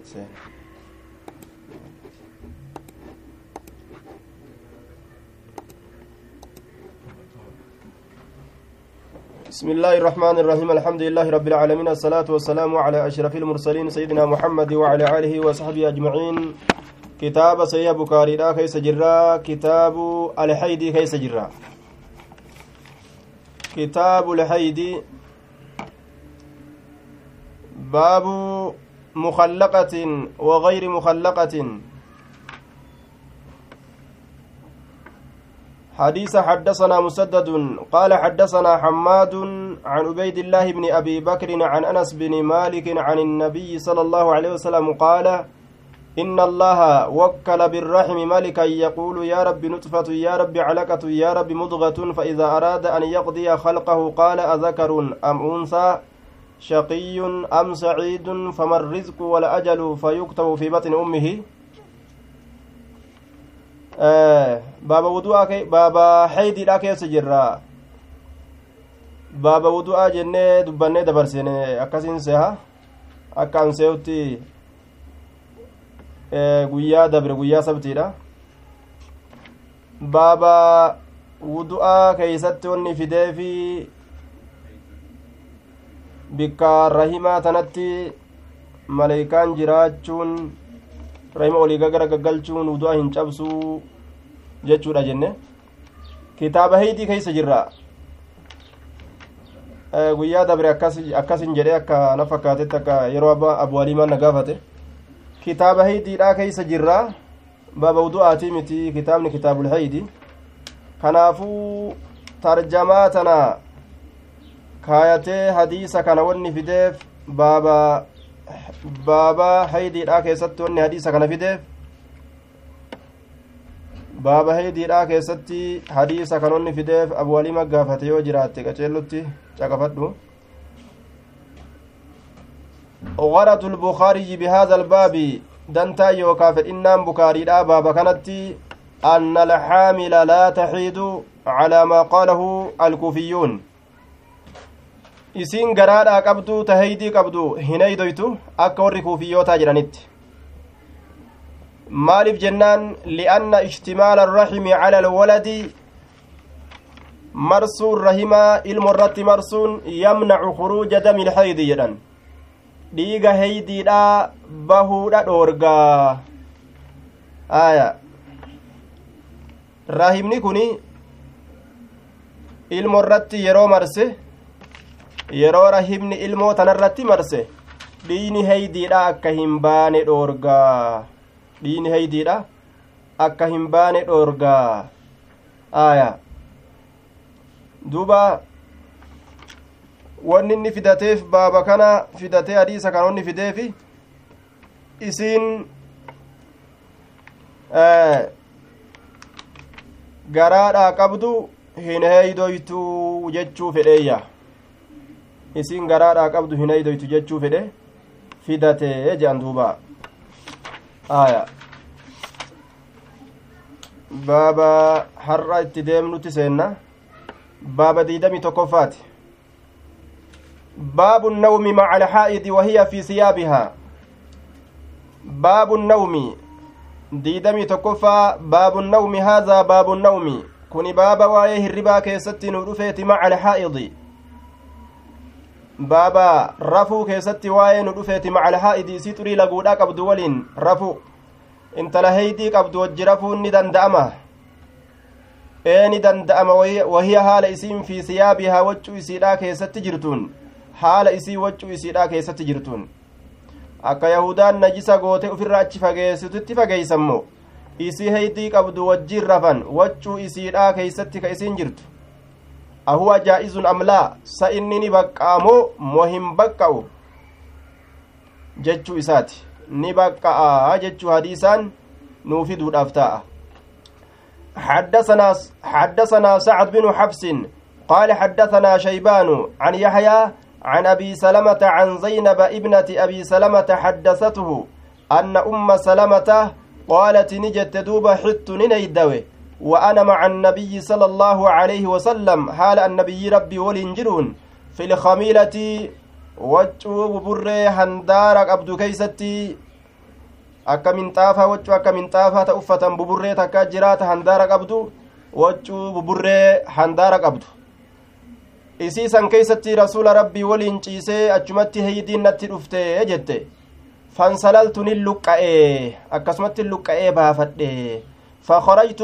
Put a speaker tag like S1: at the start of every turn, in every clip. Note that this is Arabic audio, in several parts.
S1: بسم الله الرحمن الرحيم الحمد لله رب العالمين الصلاة والسلام على أشرف المرسلين سيدنا محمد وعلى آله وصحبه أجمعين كتاب سيد بكاري لا كيس جرا كتاب الحيدي كيس جرا كتاب الحيدي باب مخلقة وغير مخلقة. حديث حدثنا مسدد. قال حدثنا حماد عن عبيد الله بن أبي بكر عن أنس بن مالك عن النبي صلى الله عليه وسلم قال إن الله وكل بالرحم ملكا يقول يا رب نطفة يا رب علقة يا رب مضغة فإذا أراد أن يقضي خلقه قال أذكر أم أنثى؟ شقي أم سعيد فما الرزق والأجل فيكتب في بطن أمه baaba wudu'aa baaba haydiidha keessa jirra baaba wudu'aa jennee dubbannee dabarsine akkasiin seha akka an seehutti guyyaa dabre guyyaa sabtiidha baaba wudu'aa keeysatti wanni fideefi bikka rahimaa tanatti maleeykaan jiraachuun rahima olii gagara gaggalchuun wudu'aa hin cabsuu jechuudha jenne kitaaba heydii keeysa jirra guyyaa dabre akkasin jedhe akka na fakkaatetti akka yeroo abu aliimaan na gaafate kitaaba heydiidha keeysa jirra baaba wudu'aatii miti kitaabni kitaabul heydi kanaafuu tarjamaa tana kaayatee hadiisa kana wanni fideef baaba baaba haydiidha keessatti wanni hadiisa kana fideef baaba haydiidha keessatti hadiisa kanonni fideef abu walima gaafate yoo jiraatte qaceellutti caqafadhu غرض البخاري بهذا الباب دنتا يوكا فإنام بكاري لا باب كانت أن الحامل لا تحيد على ما قاله الكوفيون isiin garaadhaa qabdu taheydii qabdu hin eydoytu akka warri kuufiyyootaa jedhanitti maaliif jennaan li'anna ishtimaala arrahimi cala alwaladi marsuun rahimaa ilmo irratti marsuun yamnacu khuruuja dami ilhaydi jedhan dhiiga heydiidhaa bahuudha dhoorgaa aya rahimni kun ilmo irratti yeroo marse yeroo rahimni ilmoo tanarratti marse dhiini heydiidha akka hin baane dhoorgaa dhiini heydiidha akka hin baane dhoorgaa aya duuba wanni inni fidateef baaba kana fidatee hadiisa kan onni fideefi isiin garaadhaa qabdu hin heydoytuu jechuu fedheeyya isiin garaadhaa qabdu hin heydoytu jechuu fedhe fidatee jedhan duuba aya baaba har'a itti deemnutti seenna baaba diidami tokkoffaati باب النوم مع الحائض وهي في ثيابها باب النوم ديدمي تكفى باب النوم هذا باب النوم كن باب وايه الربا كيستي ندفيت مع الحائض baaba rafuu keessatti waa'ee nu dhufeeti macal haa'idii isii xurii laguudhaa qabdu waliin rafu intala heeydii qabdu wajji rafuun ni danda'ama ee ni danda'ama wahiya haala isiin fi siyaabihaa waccuu isiidhaa keessatti jirtuun haala isii waccuu isiidhaa keessatti jirtuun akka yahudaan najisa goote ufirra achi fageessitutti fageeysammo isii heeydii qabdu wajjiin rafan waccuu isiidhaa keeysatti ka isiin jirtu ahuwa jaa'izun amlaa sa inni ni baqqa'amoo moo hin baqqa'u jechuu isaati ni baqqa'a jechuu hadiisaan nuu fiduudhaaf taa'a حدثنا حدثنا سعد بن حفص قال حدثنا شيبان عن يحيى عن ابي سلمه عن زينب ابنه ابي سلمه حدثته ان ام سلمه قالت نجت دوب حت نيدوي وأنا مع النبي صلى الله عليه وسلم حال النبي ربي ولنجرون في الخميلة وجو ببر هندارك أبدو كيستي minxaafaa waccuu akka minxaafaa ta uffatan buburree takka jiraata handaara qabdu waccuu buburree handaara qabdu isii san keeysatti rasuula rabbii waliin ciisee achumatti heydiin natti dhufte jette fansalaltu nin luqqa'e akkasumatti luqqa'ee baafadhe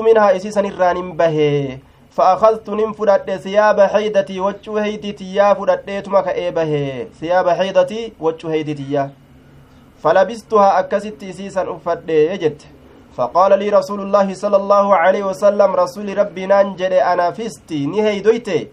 S1: minhaa isii san irraanin bahe فأخذت ننفدت ثياب حيدتي وجه هيدتي يا فدتيتما كأيبه ثياب حيدتي وجه هيدتي يا فلبستها أكست سيسا أفد يجت فقال لي رسول الله صلى الله عليه وسلم رسول ربي ننجد أنا فستي نهي دويتي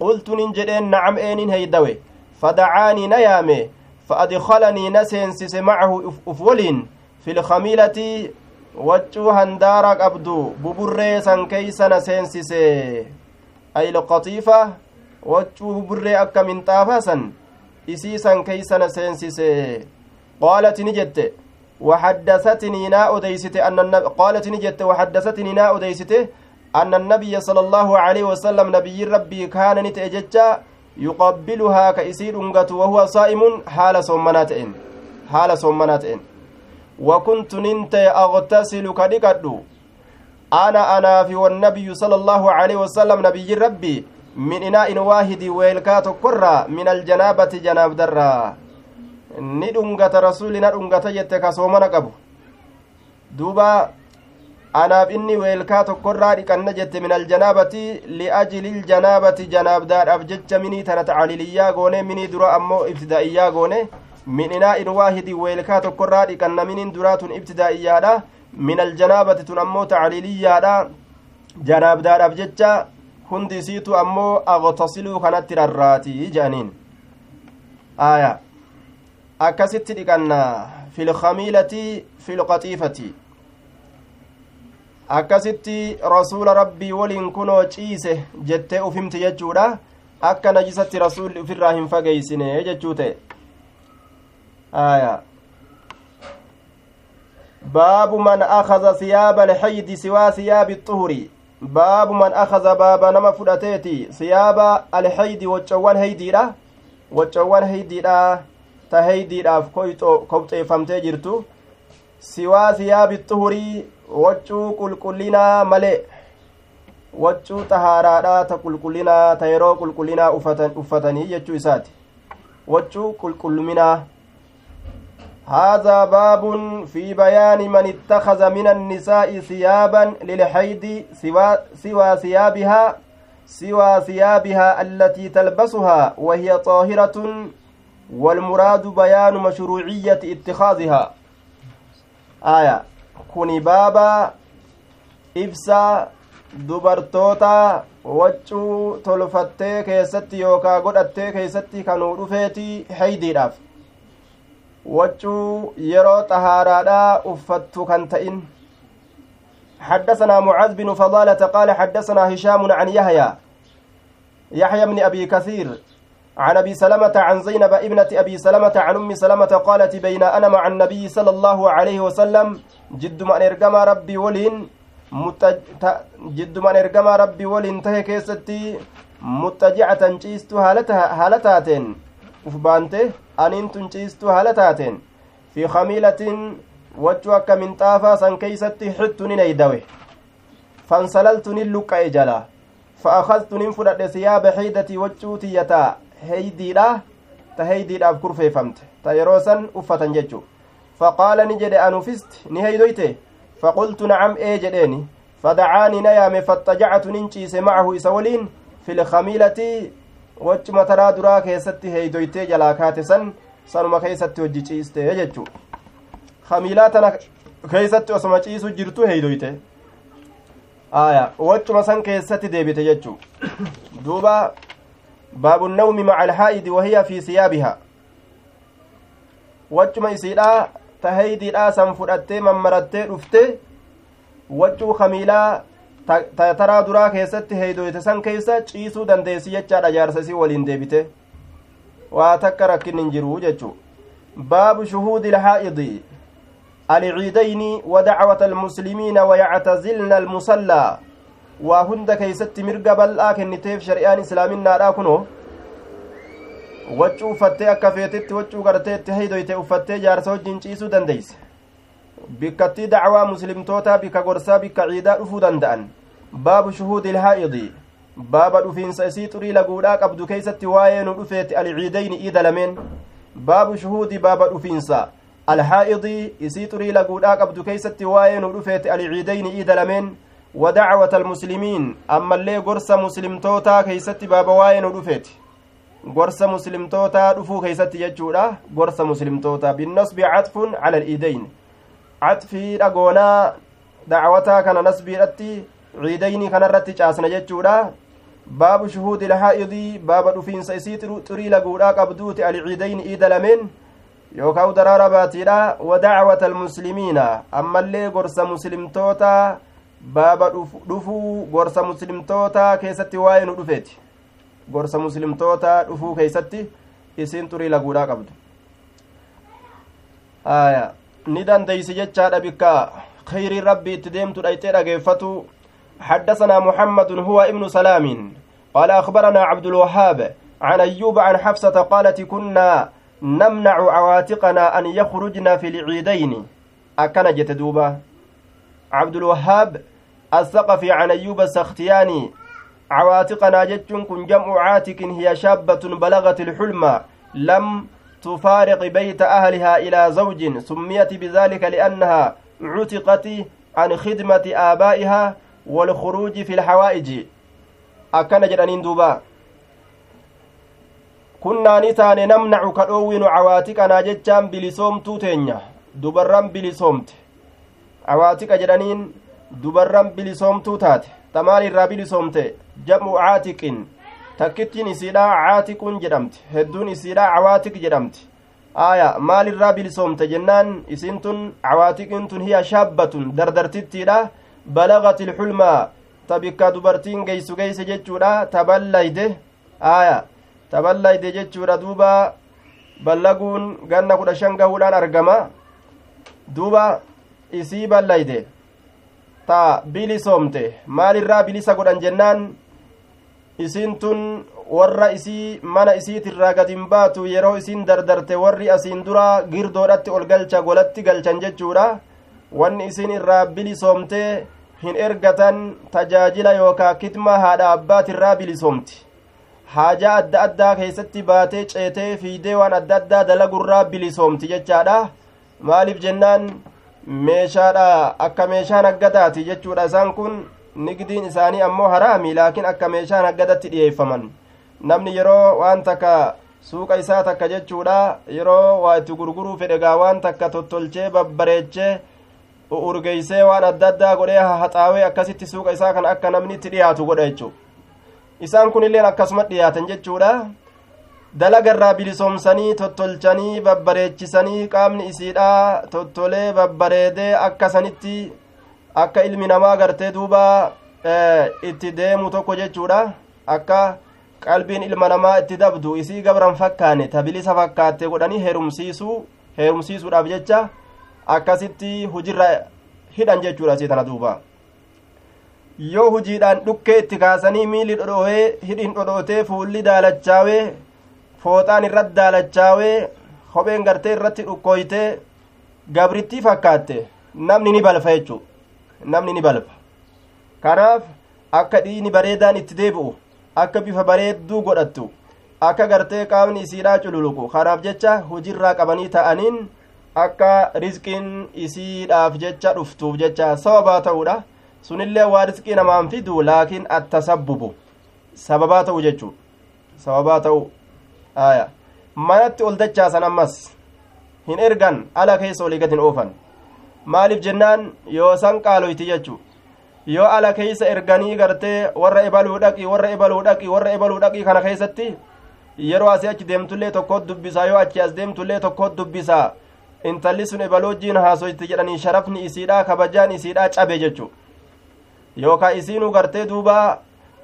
S1: قلت ننجد نعم إين هيدوي فدعاني نيامي فأدخلني نسينسس معه أفولين. في الخميلة waccuu handaara qabdu buburree san keeysana seensise ayloqatiifa waccuu buburree akka minxaafaa san isii san keeysana seensise qaalat ni jette وحدثتني نا أديسته أن النبي قالت نجت وحدثتني نا أديسته أن النبي صلى الله عليه وسلم نبي ربي كان نتأججا يقبلها كإسير وهو صائم حال صومناتين حال صومناتين وكنت ننت أغتسل كدقدو أنا أنا في والنبي صلى الله عليه وسلم نبي ربي من إناء واحد ويلكات قرى من الجنابة جناب درا ندنغة رسولنا دنغة جتك صومنا قبو دوبا anaaf inni weelkaa tokkorraa dhiqanna jette min aljanaabati liajli iljanaabati janaabdaadhaaf jecha minii tana tacaliliyyaa goone minii dura ammoo ibtidaa'iyyaa goone inaa'in waahidin weelkaa tokkorraa dhiqannaminiin duraa tun ibtidaa'iyyaadha min aljanaabati tun ammoo tacliiliyyaadha janaabdaadhaaf jecha hundi isiitu ammoo aqtasiluu kanatti rarraati jedhaniin aya akkasitti dhiqanna fi lkamiilati fi lqaxiifati akkasitti rasuula rabbii waliin kunoo ciise jettee ufimti jechuudha akka najisatti rasuulli ufirraa hin fageeysine jechuu ta'e آية باب من أخذ ثياب الحيد سوى ثياب الطهر باب من أخذ باب نما فدتيتي ثياب الحيد وجوان هيديرا وجوان هيديرا تهيديراف كوبxeeffamtee jirtu siwaa thiyaabi xuhurii waccuu qulqullinaa malee waccuu xahaaraadha ta qulqullinaa ta yeroo qulqullinaa uffatanii jechuu isaati waccuu qulqulluminaa هذا باب في بيان من اتخذ من النساء ثيابا للحيض سوى, سوى ثيابها سوى ثيابها التي تلبسها وهي طاهرة والمراد بيان مشروعية اتخاذها. آية. كوني بابا إبسا dubartoota waccuu tolfattee keessatti yookaa godhattee keessatti kanuu dhufeeti heydiidhaaf yeroo xahaaraadhaa uffattu kan ta'in حدثنا معاذ بن فضالة قال حدثنا هشام عن يحيى يحيى بن أبي كثير عن أبي سلمة عن زينب ابنة أبي سلمة عن أم سلمة قالت بين أنا مع النبي صلى الله عليه وسلم جد من إرقم ربي ولين. جد من إرقم ربي ولين تهي كيستي متجعة جيست هالتها هالتاتين ufbaante aniin tun ciistuu haala taateen fi khamiilatin wachuu akka minxaafaa san keeysatti xittu nin eydawe fansalaltu nin luqqa'e jala fa'akadtu nin fudhadhe siyaaba xiidatii wachuu tiyyataa heydiidha ta heydiidhaaf kurfeeffamte ta yeroo san uffatan jechu faqaala ni jedhe anufisti ni heydoyte faqultu nacam ee jedheeni fadacaanii na yaame faxajacatu nin ciise macahu isa waliin fi lkhamiilati wachuma taraa duraa keessatti heeydoytee jalaa kaate san sanuma keeysatti hojji ciiste jechuu kamiilaa tana keeysatti osoma ciisu jirtu heeydoyte aya wachuma san keessatti deebite jechuu duuba baabu nawmi maca alhaa'idi wahiya fi siyaabiha wachuma isiidha ta heydiidha san fudhattee mammarattee dhufte wachuu kamiilaa taraa duraa keessatti heeydoyte san keeysa ciisuu dandeessi jechaadha jaarsa isii waliin deebite waa takka rakkin hin jiru jechu baabu shuhuudi ilhaa'idi alciidayni wadacwata almuslimiina wayactazilna almusallaa waa hunda keeysatti mirga bal'aa kenniteef shari'aan islaaminaadha kuno waccuu uffattee akka feetetti waccuu garteetti heydoyte uffattee jaarsa wajjin ciisuu dandeeyse bikkattii dacwaa muslimtootaa bikka gorsaa bikka ciidaa dhufuu danda'an baabu shuhuudi ilhaa'idi baaba dhufiinsa isii xurii laguudhaa qabdu keeysatti waa'ee nu dhufeeti alciidayni iida lameen baabu shuhuudi baaba dhufiinsa alhaa'idi isii xurii laguudhaa qabdu keeysatti waa'ee nu dhufeeti alciidayni iida lameen ودعوة المسلمين أما اللي قرص مسلمتوتا كيستي بابا واين ودفت قرص مسلمتوتا دفو كيستي يجورا قرص مسلمتوتا بالنصب عطف على الإيدين رقونا دعوتا كان نصبي رتي عيدين كان رتي جاسنا يجورا باب شهود الحائض باب دفين سيسيت تري لقولا قبدوت العيدين إيد لمن. يوكاو درارا باتيرا ودعوة المسلمين. أما اللي قرص مسلمتوتا baaba dhufuu gorsa muslimtoota keessatti waa'ee nu dhufeeti gorsa muslimtoota dhufuu keessatti isiin xurii laguudhaa qabdu aya ni dandeeysi jechaadha bikka. Khayrii rabbi itti deemtu dhayxee dhageeffatu. حدثنا محمد هو ابن سلام قال أخبرنا عبد الوهاب عن أيوب عن حفصة قالت كنا نمنع عواتقنا أن يخرجن في العيدين أكن جتدوبا عبد الوهاب الثقفي عن أيوب السختياني عواتقنا جتشن كن جمع عاتق هي شابة بلغت الحلم لم تفارق بيت أهلها إلى زوج سميت بذلك لأنها عتقت عن خدمة آبائها والخروج في الحوائج. أكن جرانين دوبا. كنا نتان نمنع كدوين عواتقنا جتشان بلسومتو تينيا دبران بلسومت. عواتق جرانين dubarran bilisoomtuu taate tamaan irraa bilisoomte jam'u caatiqin takkittiin isiidha caatiquun jedhamti. Hedduun isiidha cawaatiq jedhamti. Aya maalirraa bilisoomte jennaan? Isin tun cawaatiqiin tun hiya shaabbatun dardartittiidha. Balagati ilxulmaa ta bikka dubartiin geeysu geeyse jechuudha. Taballayde. Aya taballayde jechuudha. Duuba ballaguun ganna kudha shan gahuudhaan argama. Duuba isii ballayde. Ta bilisoomte maalirraa bilisa godhan jennaan isiin tun warra isii mana isiitirraa gad hin baatu yeroo isiin dardarte warri asiin dura girdoodhatti ol galcha golatti galchan jechuudha. Wanni isiin irraa bilisoomte hin ergatan tajaajila yookaa kitma haadha abbaatirraa bilisoomti. Haajaa adda addaa keessatti baatee ceetee fiidee waan adda addaa dalagurraa bilisoomti jechaadha. Maaliif jennaan? Meeshaadha. Akka meeshaa naggadaati jechuudha. Isaan kun nigdiin isaanii ammoo haraami laakiin akka meeshaa naggadatti dhiyeeffaman. Namni yeroo waan takka suuqa isaa takka jechuudha. Yeroo waa itti gurguruu fedhegaa waan takka tottolchee babbareechee urgeeysee waan adda addaa godhee haxaawee akkasitti suuqa isaa kan akka namni itti dhiyaatu godha jechuu isaan kun illeen akkasuma dhiyaatan jechuudha. Dalagarraa bilisoomsanii tottolchanii babbareechisanii qaamni isiidha tottolee babbareedee akka sanitti akka ilmi namaa gartee duuba itti deemu tokko jechuudha. Akka qalbiin ilma namaa itti dabdu isii gabran fakkaane ta bilisa fakkaatte godhanii heerumsiisuu heerumsiisuudhaaf jecha akkasitti hujirra hidhan jechuudha isii tana duuba. Yoo hujiidhaan dhukkee itti kaasanii miilli dhodhoohee hidhin dhodhootee fuulli daalachaawee fooxaan irratti daalachaawee kopheen gartee irratti dhukkooytee gabrittii fakkaatte namni ni balfa jechuu namni ni balfa kanaaf akka dhiini bareedaan itti deebi'u akka bifa bareedduu godhattu akka gartee qaamni isiidhaa cululuqu kanaaf jecha hujirraa qabanii ta'aniin akka rizqiin isiidhaaf jecha dhuftuuf jecha sababaa ta'uudha sunillee waa rizqii namaan fidu laakiin attasabbubu sababaa ta'u jechuu sababaa ta'u aya manatti ol dachaasan ammas hin ergan ala keessa olii gad hin oofan maaliif jennaan yoo san qaaloyti jechu yoo ala keeysa erganii gartee warra ebaluu dhaqi warra ebaluu dhaqi warra ebaluu dhaqi kana keessatti yeroo asii achi deemtullee tokkoot dubbisaa yoo achi as deemtullee tokkoot dubbisaa intalli sun ebaloojiin haasoyti jedhanii sharafni isiidha kabajaan isiidha cabe jechu yookaa isiinuu gartee duuba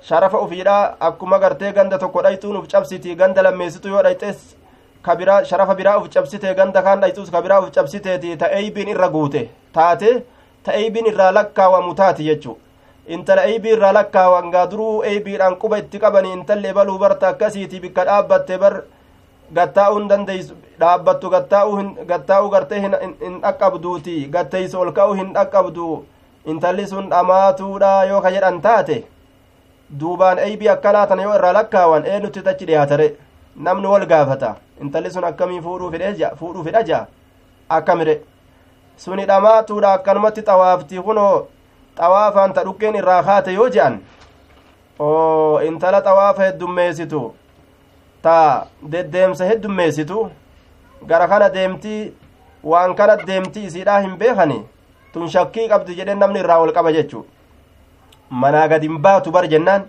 S1: sharafa ufiidha akkuma gartee ganda tokko dhayxuun uf cabsiti ganda lammeessitu yoo dhayxes ka biraa sharafa biraa uf cabsite ganda kaan dhayxuus ka biraa uf cabsiteeti ta eeybiin irra guute taate ta eeybiin irraa lakkaawamu taati jechu intala eeybii irraa lakkaawan gaa duruu eeybiidhaan quba itti qabanii intalli ebaluu barta akkasiiti bikka dhaabbatte bar gattaa'uu hin dandeeysu dhaabbattu gattaa'uu gartee hin dhaqqabduuti gatteeysa ol ka'uu hin dhaqqabdu intalli sun dhamaatuudha yoo ka jedhan taate duubaan eybii akkanaa tana yoo irraa lakkaawan eenyutti achi dhiyaatare namni wal gaafata intalli sun akkamii fuudhuu fidha jaa akkamire suni dhamaatuudha akkanumatti xawaafti kunoo xawaafaan ta dhukkeen irraa kaate yoo je'an oo intala xawaafa heddummeessitu ta deddeemsa heddummeessitu gara kana deemtii waan kana deemtii isiidhaa hin beekani tun shakkii qabdi jedhe namni irraa ol qaba jechu manaa gad hin baatu bar jennaan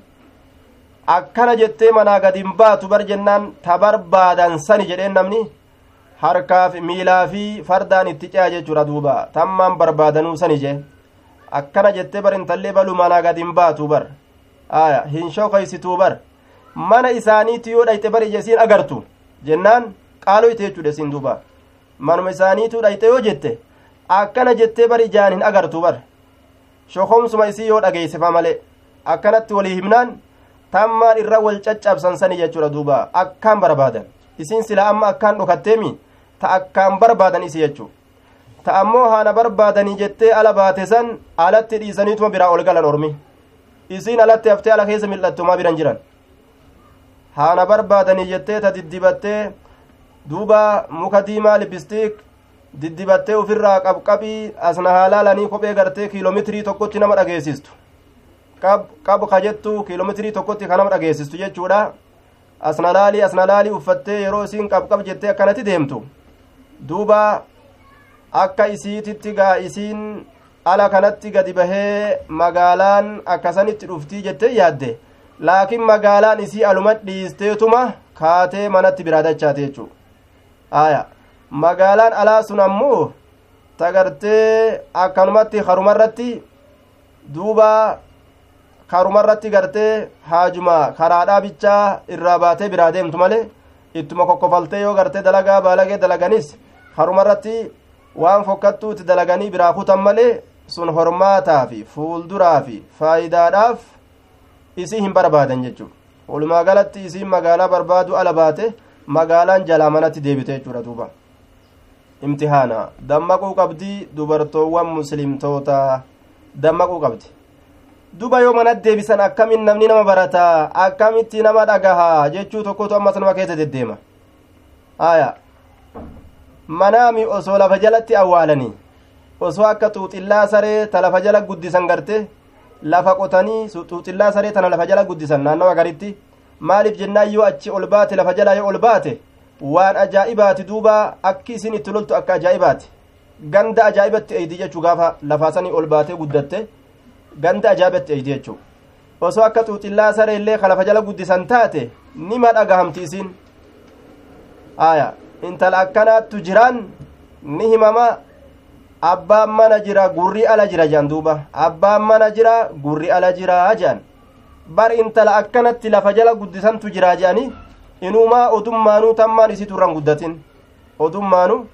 S1: akkana jettee manaa gad hin baatu bar jennaan ta barbaadan sani jedheen namni. Harkaaf miilaa fi fardaan itti ce'a jechuudha duuba. Tammaan barbaadanuu sani jee. Akkana jettee bar intallee balu manaa gad hin baatu bar. Aya hin shokaysituu bar. Mana isaaniitu yoo dhayxe bar ija isiin agartu jennaan qaaloyte jechuudha isiin duuba. Manuma isaaniitu dhayxe yoo jette akkana jettee bar ijaan hin agartu bar. Shokomsuma isii yoo dhageeysifa male akkanatti walii himnaan tammaan irra wal caccabsan sani jechuudha duuba. Akkaan barbaadan. Isiin sila amma akkaan dhokatteemi ta akkaan barbaadan isi jechuu. Ta ammoo haana barbaadanii jettee ala baate san alatti dhiisaniituma biraa ol galan ormi. Isiin alatti haftee ala keessa mil'attumaa biran jiran. Haana barbaadanii jettee ta diddibattee duuba muka diimaa libistiik diddibattee ufirraa qabqabii asna haalaalanii kophee gartee kiiloomitrii tokkotti nama dhageessistu qab ka jettu kiiloomitrii tokkotti ka nama dhageessistu jechuudha asna laalii asna laalii uffattee yeroo isiin qabqab jettee akkanatti deemtu duuba akka isiititti gaa isiin ala kanatti gadi bahee magaalaan akkasanitti dhuftii jettee yaadde laakiin magaalaan isii aluma dhiisteetuma kaatee manatti biraa dachaate jechuu aya magaalaan alaa sun ammoo tagartee akkanumatti karumarratti duuba karumarratti gartee haajuma karaadhaa bichaa irraa baatee biraa deemtu malee ittuma kokkofaltee yoo gartee dalagaa baalagee dalaganis karumarratti waan fokkattuuti dalaganii biraa kutan malee sun hormaataa fi fuulduraa fi faayidaadhaaf isii hin barbaadan jechuudha. Walumaa galatti isiin magaalaa barbaadu ala baate magaalaan jalaa manatti deebite jechuudha duuba. Imtihaana. Dammaquu qabdi dubartoowwan muslimtoota. Dammaquu qabdi duba yoo manatti deebisan akkamin namni nama barataa akkamitti nama dhagahaa jechuu tokkotu ammas nama keessa deddeema. Aya. Manaami osoo lafa jalatti awwaalanii osoo akka xuuxillaa saree ta lafa jala guddisan garte lafa qotanii xuuxillaa saree tana lafa jala guddisan naannawa garitti maaliif jennaan yoo achi ol baate lafa jalaa yoo ol baate waan ajaa'ibaati duuba akki isin itti loltu akka ajaa'ibaati. Ganda ajaa'ibatti eeydi jechuu gaafa lafaasanii ol baatee guddatte ganda ajaa'ibatti eeydi jechuu osoo akka xuuxillaa saree illee ka lafa jala guddisan taate nima dhagahamti isin aya intala akkanaattu jiraan ni himama abbaan mana jira gurri ala jira jaan duuba abbaan mana jira gurri ala jira jaan bar intala akkanatti lafa jala guddisantu jira jeani inumaa odummaanuu tammaan isitu irran guddatin odummaanu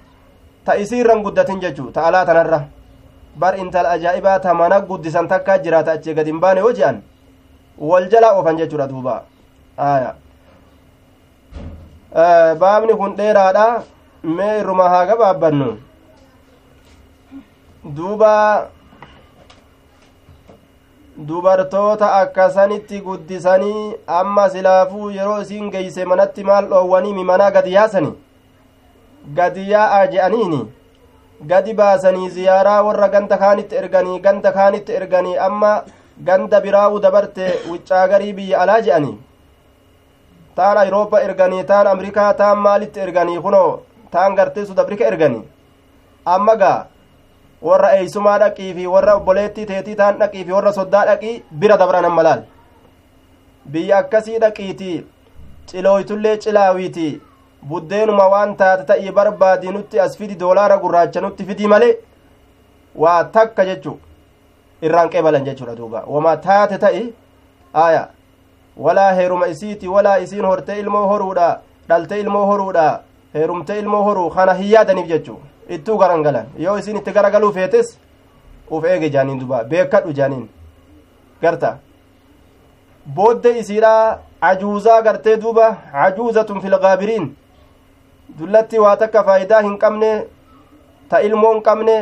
S1: ta isii irran guddatin jechuu ta alaa tanarra bar intala ajaa'ibaa ta mana guddisan takkaa jiraata achii gad hin baane yoo je'an wal jalaa oofan jechuudha duuba aya baabni kun dheeraadha mee irruma haa gabaabbannu duuba dubartoota akkasanitti guddisanii amma silaafuu yeroo isiin geeyse manatti maal dhoowwanii manaa gadi yaasani je'aniini gadi baasanii ziyaaraa warra ganda kaanitti erganii ganda kaanitti erganii amma ganda biraa'u dabarte wuccaagarii biyya alaa je'anii taan ayiroopa erganii taan amrikaa taan maalitti erganii kunoo taan gartee sud afrika erganii amma gaa warra eeysumaa dhaqii fi warra obboleettii teetii taan dhaqii fi warra soddaa dhaqii bira dabran amma laal biyya akkasii dhaqiiti cilooytullee cilaawiiti buddeenuma waan taate ta'ii barbaadii nutti as fidi doolaara gurraacha nutti fidii malee waa takka jechu irraan qeebalan jechuudha duuba wama taate ta'i aya walaa heeruma isiiti walaa isiin hortee ilmoo horuudha dhalte ilmoo horuudha heerumte ilmoo horuu kana hin yaadaniif jechuu ittuu garangalan yoo isin itti garagaluu feetes uf eege jaaniin duba beekadhu jaaniin garta boodde isiidha ajuuzaa gartee duuba ajuuzatun fil gaabiriin dullatti waa takka faayidaa hin qabne ta ilmoo hin qabne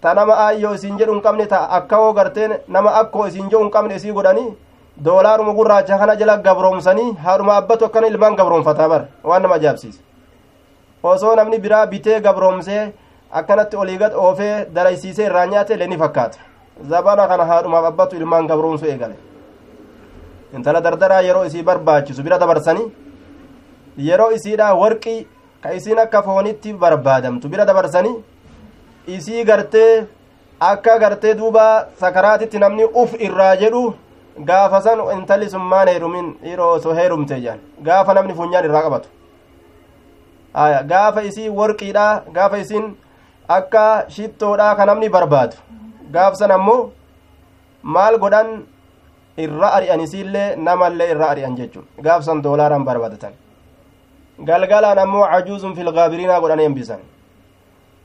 S1: ta nama aayyoo isin jedhu hin qabne ta akkawoo garteen nama akkoo isin jedhu hin qabne isii godhanii doolaaruma gurraacha kana jala gabroomsanii haadhuma abbatu akkana ilmaan gabroomfataa bar waan nama ajaa'ibsiisa osoo namni biraa bitee gabroomsee akkanatti oliigat oofee daraysiisee irraa nyaate illee ni fakkaata zabana kana haadhumaaf abbatu ilmaan gabroomsu eegale intala dardaraa yeroo isii barbaachisu bira dabarsanii yeroo isiidha warqii ka isiin akka foonitti barbaadamtu. Bira dabarsanii isii gartee akka gartee duuba sakaraatitti namni uf irraa jedhu gaafa san intalli sun maan heerumin dhiiroo osoo heerumte jedhan gaafa namni funyaan irraa qabatu. Aya gaafa isii warqiidha gaafa isiin akka shittoodha ka namni barbaadu. Gaaf san ammoo maal godhan irra ari'an isiillee namallee irra ari'an jechuun. Gaaf san doolaaraan barbaadatan galgalaan ammoo cajuuzun filgaabiriinaa godhan hembisan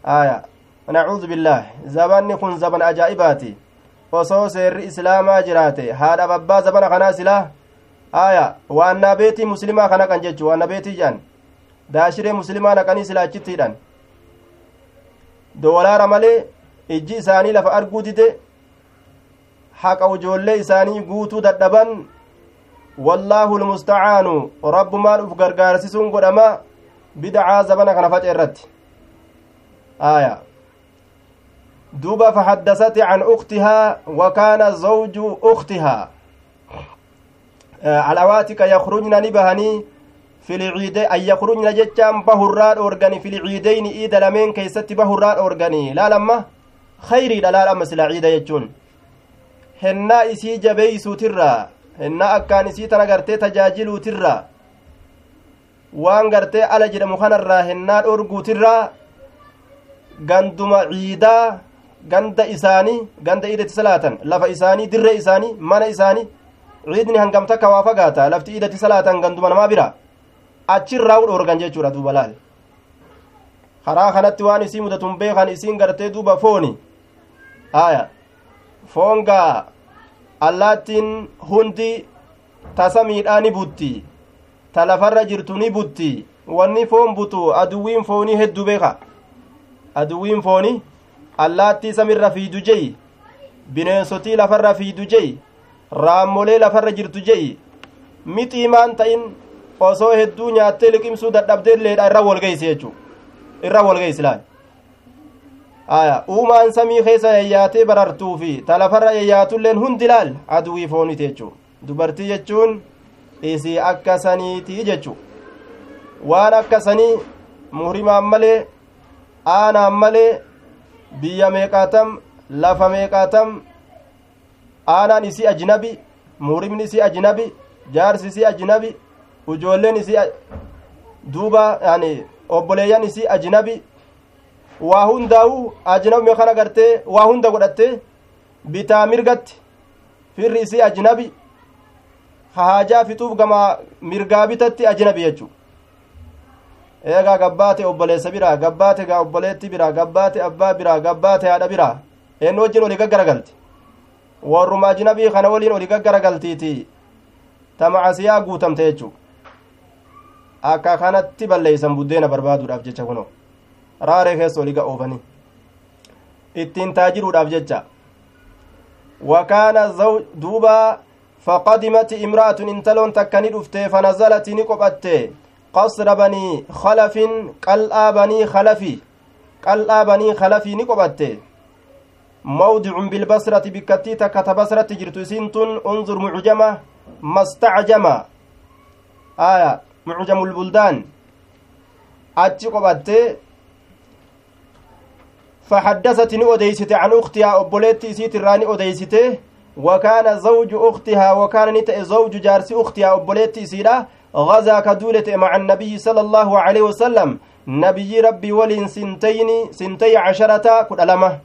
S1: aya nacuudu billaah zabanni kun zaban ajaa'ibaati osoo seerri islaamaa jiraate haadha babbaa zabana kanaa silaa aya waannaa beetii muslimaa kana kan jechu waannaa beetii jedhan daashiree muslimaa naqanii silaa achittiidhan doolaara malee ijji isaanii lafa arguu dide haqa ijoollee isaanii guutuu dadhaban wallaahu lmustacaanu rabbumaan uf gargaarsisuun godhama bidacaa zabana kana face irratti aya duuba fahaddasati can uktihaa wa kaana zawju uktihaa alawaatika yakrujna ni bahanii filciide an yakrujna jechaan bahurraa dhoorgani filciideyni iida lameen keeysatti bahurraa dhoorganii laalamma khayriidha laalamma sila ciida jechuun hennaa isii jabeeysuutirraa hennaa akkaan isii tana gartee tajaajiluutirraa waan gartee ala jedhamu kanarraa hennaa dhoorguutirraa ganduma ciidaa ganda isaanii ganda iidatti salaatan lafa isaanii dirree isaanii mana isaanii ciidni hangam takka waa fagaata lafti iidatti salaatan ganduma namaa bira achirraa dhoorgan jechuudha duuba laal karaa kanatti waan isii mudatun beekan isiin gartee duuba fooni aya foongaa allaattiin hundi tasa miidhaa ni butti. Ta lafarra jirtu ni butti. Wanni foon butu aduwwiin foonii hedduu beeka. Aduwwiin foonii allaattii samirra fiidu jeyi bineensotii lafarra fiidu jeyi raammolee lafarra jirtu jeyi mixiimaan ta'in osoo hedduu nyaattee liqimsuu dadhabdeelleedha irra walgeysi jechuu irra walgeysi laal aya uumaan samii keessa yayyaatee barartuu fi ta lafarra yayyaatulleen hundi laal aduwii fooniti jechuu dubartii jechuun isii akka saniitii jechuu waan akka sanii muhrimaan malee aanaan malee biyya meeqaatam lafa meeqaatam aanaan isii ajnabi muhrimni isii ajnabi jaarsi isii ajnabi ujoolleen isii duuba yani obboleeyyan isii ajnabi waa hundaa'u ajnabi kana gartee waa hunda godhatte bitaa mirgatti firri isii ajnabi haajaa fixuuf gama mirgaa bitatti ajnabi jechuu eegaa gabbaate obboleessa biraa gabbaate gaa obboleetti biraa gabbaate abbaa biraa gabbaate haadha biraa eenyu wajjin olii gaggaragalti. Warruma ajnabii kana waliin olii gaggaragaltiiti ta macasiyaa guutamte jechuu akka kanatti balleeysan buddeena barbaaduudhaaf jecha kuno raaree keessa olii oofanii ittiin taajiruudhaaf jecha wakaana duuba faqadimati imra'atun intaloon takka ni dhufte fanazalati ni qophatte qasra banii khalafin qal'aa banii khalafi qal'aa banii khalafii ni qophatte mawdicun bilbasrati bikkattii takka ta basratti jirtu isiin unzur mucjama mastacjama aya mucjamu lbuldaan achi qophatte فحدثت ني أديسته عن أختها أبوليتي سيت الراني أديسته وكان زوج أختها وكان نتأ زوج جارس أختها أبوليتي سيرا غزا كدولة مع النبي صلى الله عليه وسلم. نبي ربي ولين سنتين سنتي عشرة كد ألمة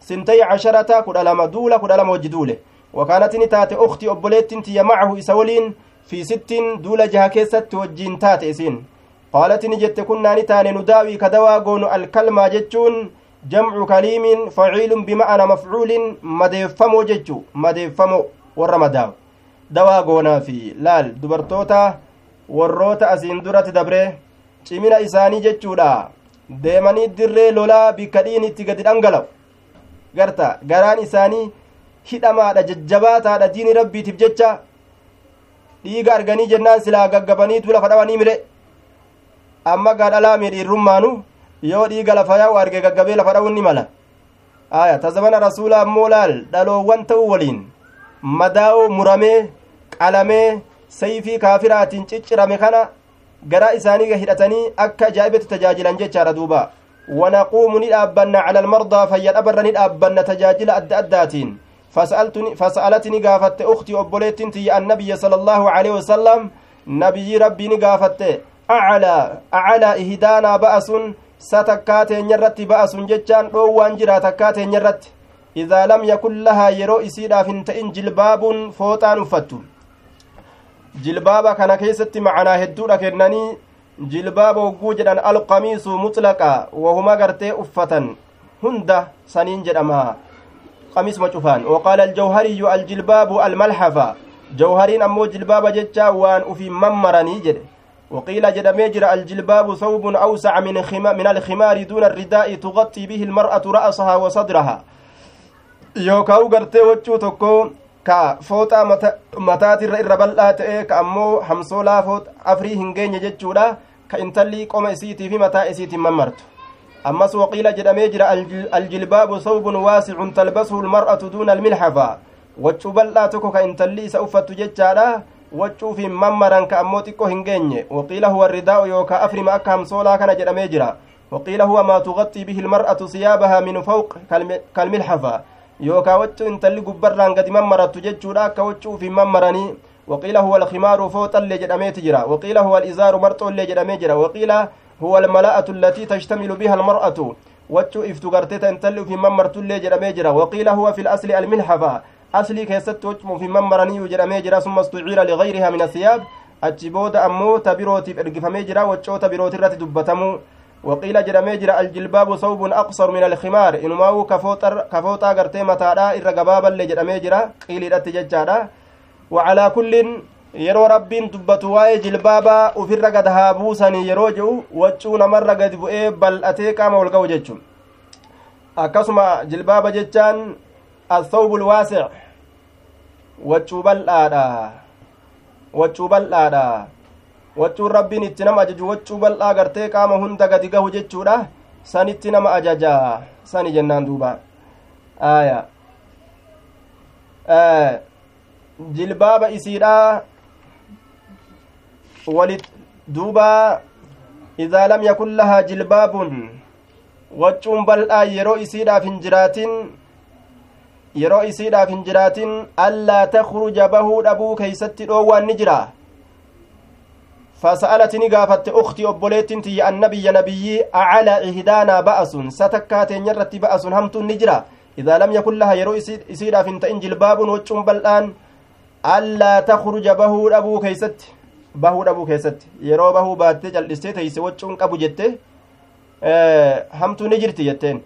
S1: سنتي عشرة كد ألمة دولة كد ألمة وجدولة وكانت نتات أختي أبوليت تي معه إسولين. في ست دولة جهكيسة وجين تات إسين. قالت نجت كنا نتان نداوي كدوا الكلمة جتشون. Jamcu kaliimin faciilun bima'ana mafcuulin madeeffamoo jechu madeeffamo warra madaawu dawaa goonaa fi laal dubartoota warroota asiin duratti dabre cimina isaanii jechuudha deemanii dirree lolaa bikka dhiin itti gadi dhangala'u garta garaan isaanii hidhamaadha jajjabaataadha diini rabbiitiif jecha dhiiga arganii jennaan silaa gaggabaniitu lafa dhawanii mire amma gaadhalaa miidhiirrummaanu yoo dhiiga lafa yaa'u arge gaggabee lafa dha'uun ni mala aya tazabana rasuula ammoo laal dhaloowwan ta'uu waliin madaa'oo muramee qalamee sayfii kaafiraatiin ciccirame kana garaa isaanii hidhatanii akka ajaa'ibatti tajaajilan jechaadha duuba ni dhaabbanna cala almardaa fayyadhabarra ni dhaabbanna tajaajila adda addaatiin fasa'alatni gaafatte uktii obboleettiin tiyya annabiyya sala allaahu aleyhi wasalam nabiyyi rabbii ni gaafatte acalaa ihdaanaa ba'asun sa takkaa teenyarratti ba'asun jechaan dhoowwaan jira takkaa teenyarratti idaa lam yakun lahaa yeroo isiidhaaf hin ta'in jilbaabuun fooxaan uffattu jilbaaba kana keessatti macanaa hedduudha kennanii jilbaaba hogguu jedhan alqamiisu mutlaqa wahuma gartee uffatan hunda saniin jedhama qamiisuma cufaan waqaala aljawhariyyu aljilbaabu almalhafa jawhariin ammoo jilbaaba jecha waan ufiin mammaranii jedhe وقيل جدمي جرى الجلباب ثوب أوسع من من الخمار دون الرداء تغطي به المرأة رأسها وصدرها يوكاو غرتي وچو توكو ka fooxaa mataatirra irra bal'aa ta'e ka ammoo hamsoolaa foot afrii hin geenye jechuudha ka intalli qoma isiitii fi mataa isiitiin mammartu ammas waqiila jedhamee jira aljilbaabu sawbun waasicun talbasuhu lmar'atu duuna almilhafa waccuu bal'aa tokko ka intalli isa uffattu jechaadha waccuufiin mammaran ka ammoo xiqqoo hin geenye waqiila huwa ridaa'u yookaa afrima akka hamsoolaa kana jedhamee jira waqiila huwa maa tuqaxxii bihi lmar'atu siyaabahaa min fawq kalmilhafa yookaa waccuu intalli gubbarraan gadi mammarattu jechuudha akka waccuufiin mammaranii waqiila huwa alkhimaaru fooxallee jedhameeti jira waqiila huwa alizaaru marxoollee jedhamee jira waqiila huwa almala'atu allatii tashtamilu biha almar'atu wachuu iftu gartee ta intalli ufiin mammartullee jedhamee jira waqiila huwa fi lasli almilhafa aslii keessatti wachuma ufiin mammaraniiyu jedhamee jira summa stuciila ligayrihaa min asiyaab achi booda ammoo ta birootiif ergifamee jira wacoota birootirratti dubbatamu waqiila jedhamee jira aljilbaabu sawbun aqsaru min alkimaar inumaa'uu kafooxaa gartee mataadha irra gabaaballee jedhamee jira qiiliidhatti jechaadha wacalaa kullin yeroo rabbiin dubbatu waa'ee jilbaabaa ufirra gad haa buusanii yeroo jedhu waccuu namarra gadi bu'ee bal'atee qaama ol ga'u jechuun akkasuma jilbaaba jechaan الثوب الواسع waccuu bal'aadha waccuu bal'aadha waccuun rabbiin itti nama ajaju waccuu bal'aa gartee qaama hunda gadi gahu jechuudha sanitti nama ajaja sani jennaan duuba aya jilbaaba isiidha walit duuba idaa lam yakun lahaa jilbaabun waccuun bal'aa yeroo isiidhaaf hin jiraatin yeroo isiidhaaf hin jiraatin allaa takruja bahuu dhabuu keeysatti dhoowwaan ni jira. فسألت نقافت أختي أبوليتين تي النبي نبي أعلى إهدانا بأس ستكات نرت بأس همت النجرة إذا لم يكن لها يرو إسيرا فنت إنجل باب وجم بلآن ألا تخرج بهو أبو كيست بهو أبو كيست يرو بهو بات جلستي تيس وجم أبو جته همت نجرتي يتين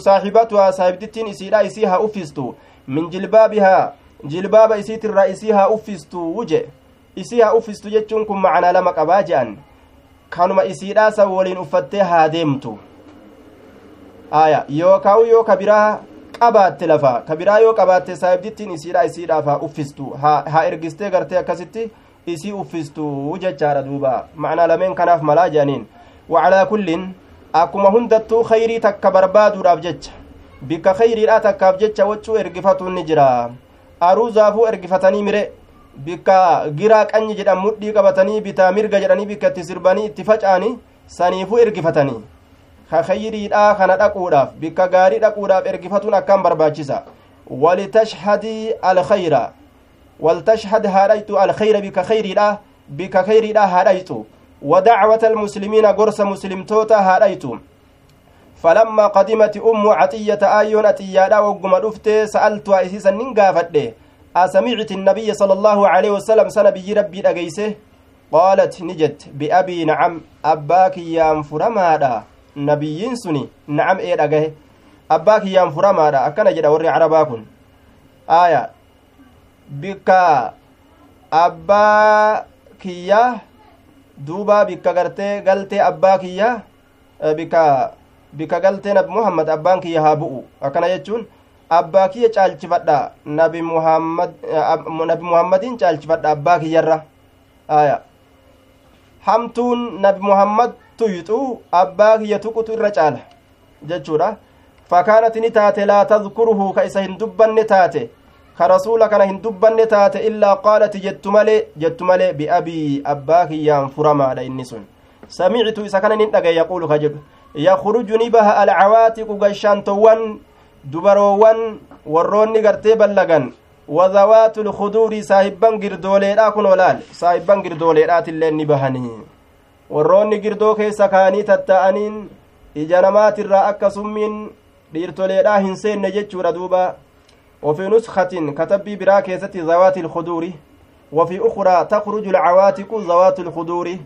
S1: saaxibatuhaa saahibdittiin isiidha isii haa uffistu min jilbaabihaa jilbaaba isiitirraa isii haa uffistu wuje isii haa uffistu jechuun kun macanaa lama qabaa je'an kanuma isiidhaa san waliin uffattee haa deemtu aya yookaa'u yoo ka biraa qabaatte lafa ka biraa yoo qabaatte saahibdittiin isiidha isiidhaaf haa uffistu haa ergistee gartee akkasitti isii uffistu jechaadha duuba macnaa lameen kanaaf malaa je'aniin wacalaa kullin akkuma hundattuu khayrii takka barbaaduudhaaf jecha bikka khayriidha takkaaf jecha wachuu ergifatuun ni jira aruuzaafuu ergifatanii mire bikka giraa qanyi jedhan mudhii qabatanii bitaa mirga jedhanii bikka itti sirbanii itti faca'anii saniifuu ergifatanii ka khayriidha kana dhaquudhaaf bikka gaarii dhaquudhaaf ergifatuun akkaan barbaachisa walitashhadii alkhayra waltashhad haadhaytu alkhayra bikka khayriidha bikka khayriidha haadhaytu ودعوة المسلمين قرص مسلمتوتا هاريتو فلما قدمت أم عطية آيون أتيادا وقم رفت سألت أسيسا ننقافت أسمعت النبي صلى الله عليه وسلم سنبي ربي أجيسه قالت نجت بأبي نعم أباك يام فرمادا. نبيين سني نعم إيه أجيه أباك يام فرمادا. أكنا جدا وري عرباكن. آية. بك أباك ياه duuba bikka gartee galtee abbaa kiyya bika bika galtee nabi muhammad abbaan kiyya haa bu'u. Akkana jechuun abbaa kiyya caalchifadha nabi muhammad nabi muhammadiin caalchifadha abbaa kiyyarra. Aya hamtuun nabi muhammad tuyxu abbaa kiyya tuqutu irra caala jechuudha. Fakaanat ni taate laa tadkuruhu ka isa hin dubbanne taate qaalati jettu malee jettu malee biabii abbaa kiyyaan furamaadha inni sun samictu isa kana nin dhagaye yaquulu ka jedhu yakruju ni baha alcawaatiqu gashaantowwan dubaroowwan warroonni gartee ballagan وذوات الخدور saahibban girdooleedha kun olaal saahibban girdooleedhaatillee ni bahanii warroonni girdoo keessa kaanii tatta'aniin ija namaatirraa akka summiin dhiirtoleedhaa hin seenne jechuudha duuba وفي نسخة كتب برا كيست ذوات الخدور وفي أخرى تخرج العواتق ذوات الخدور.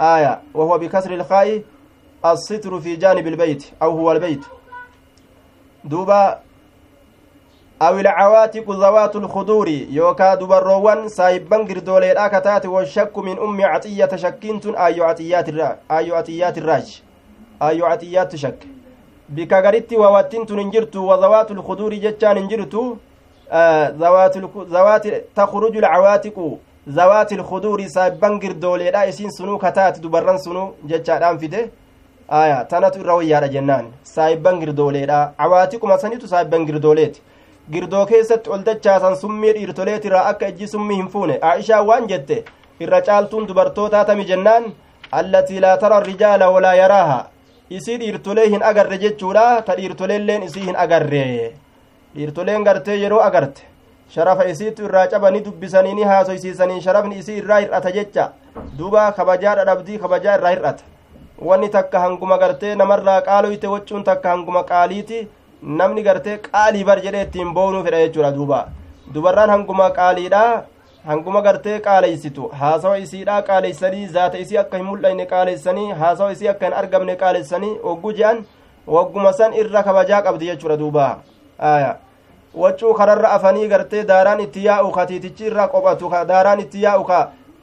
S1: آية وهو بكسر الخاء الستر في جانب البيت أو هو البيت. دوبا أو العواتق ذوات الخدور. يوكا دبروان سايبان غردولي كتات والشك من أم عطية شكنت آيو عطيات الراج آيو عطيات الراج. آيو عطيات شك bika garitti waawattiin tun hin jirtu wazawaatu lkuduuri jechaan hin jirtu zawaati takruju lcawaatiqu zawaati lkuduuri saabban girdooleedha isiin sunuu kataati dubarran sunuu jechaadhaan fide aya tanatu irra wayyaadha jennaan saayibban girdooleedha cawaatiquma sanitu saayibban girdooleeti girdoo keessatti ol dachaasan summii dhiirtoleetirraa akka ijji summii hin fuune aishaa waan jette irra caaltuun dubartootaa tami jennaan allatii laa tara rijaala walaa yaraaha isii dhiirtolee hin agarre jechuudha. Ta dhiirtoleelleen isii hin agarre. Dhiirtoleen gartee yeroo agarte. Sharafa isiitu irraa cabanii dubbisanii ni haasoysiisanii sharafni isii irraa hir'ata jecha. Duuba kabajaa dhadhabdii kabajaa irraa hir'ata. Wanni takka hanguma gartee namarraa qaaloyte waccuun takka hanguma qaaliiti. Namni gartee qaalii bar jedhee ittiin boonuu fedha jechuudha duuba. Dubarraan hanguma qaaliidha hanguma gartee qaaleysitu haasawa isiidha qaaleysanii zaata isii akka hin mul'anne qaaleysanii haasawa isii akka hin argamne qaaleysanii ogguu je'an wagguma san irra kabajaa qabdi jechuudha duuba aya waccuu kararra afanii gartee daaraan itti yaa'u ka tiitichi irra qophatu ka daaraan itti yaa'u ka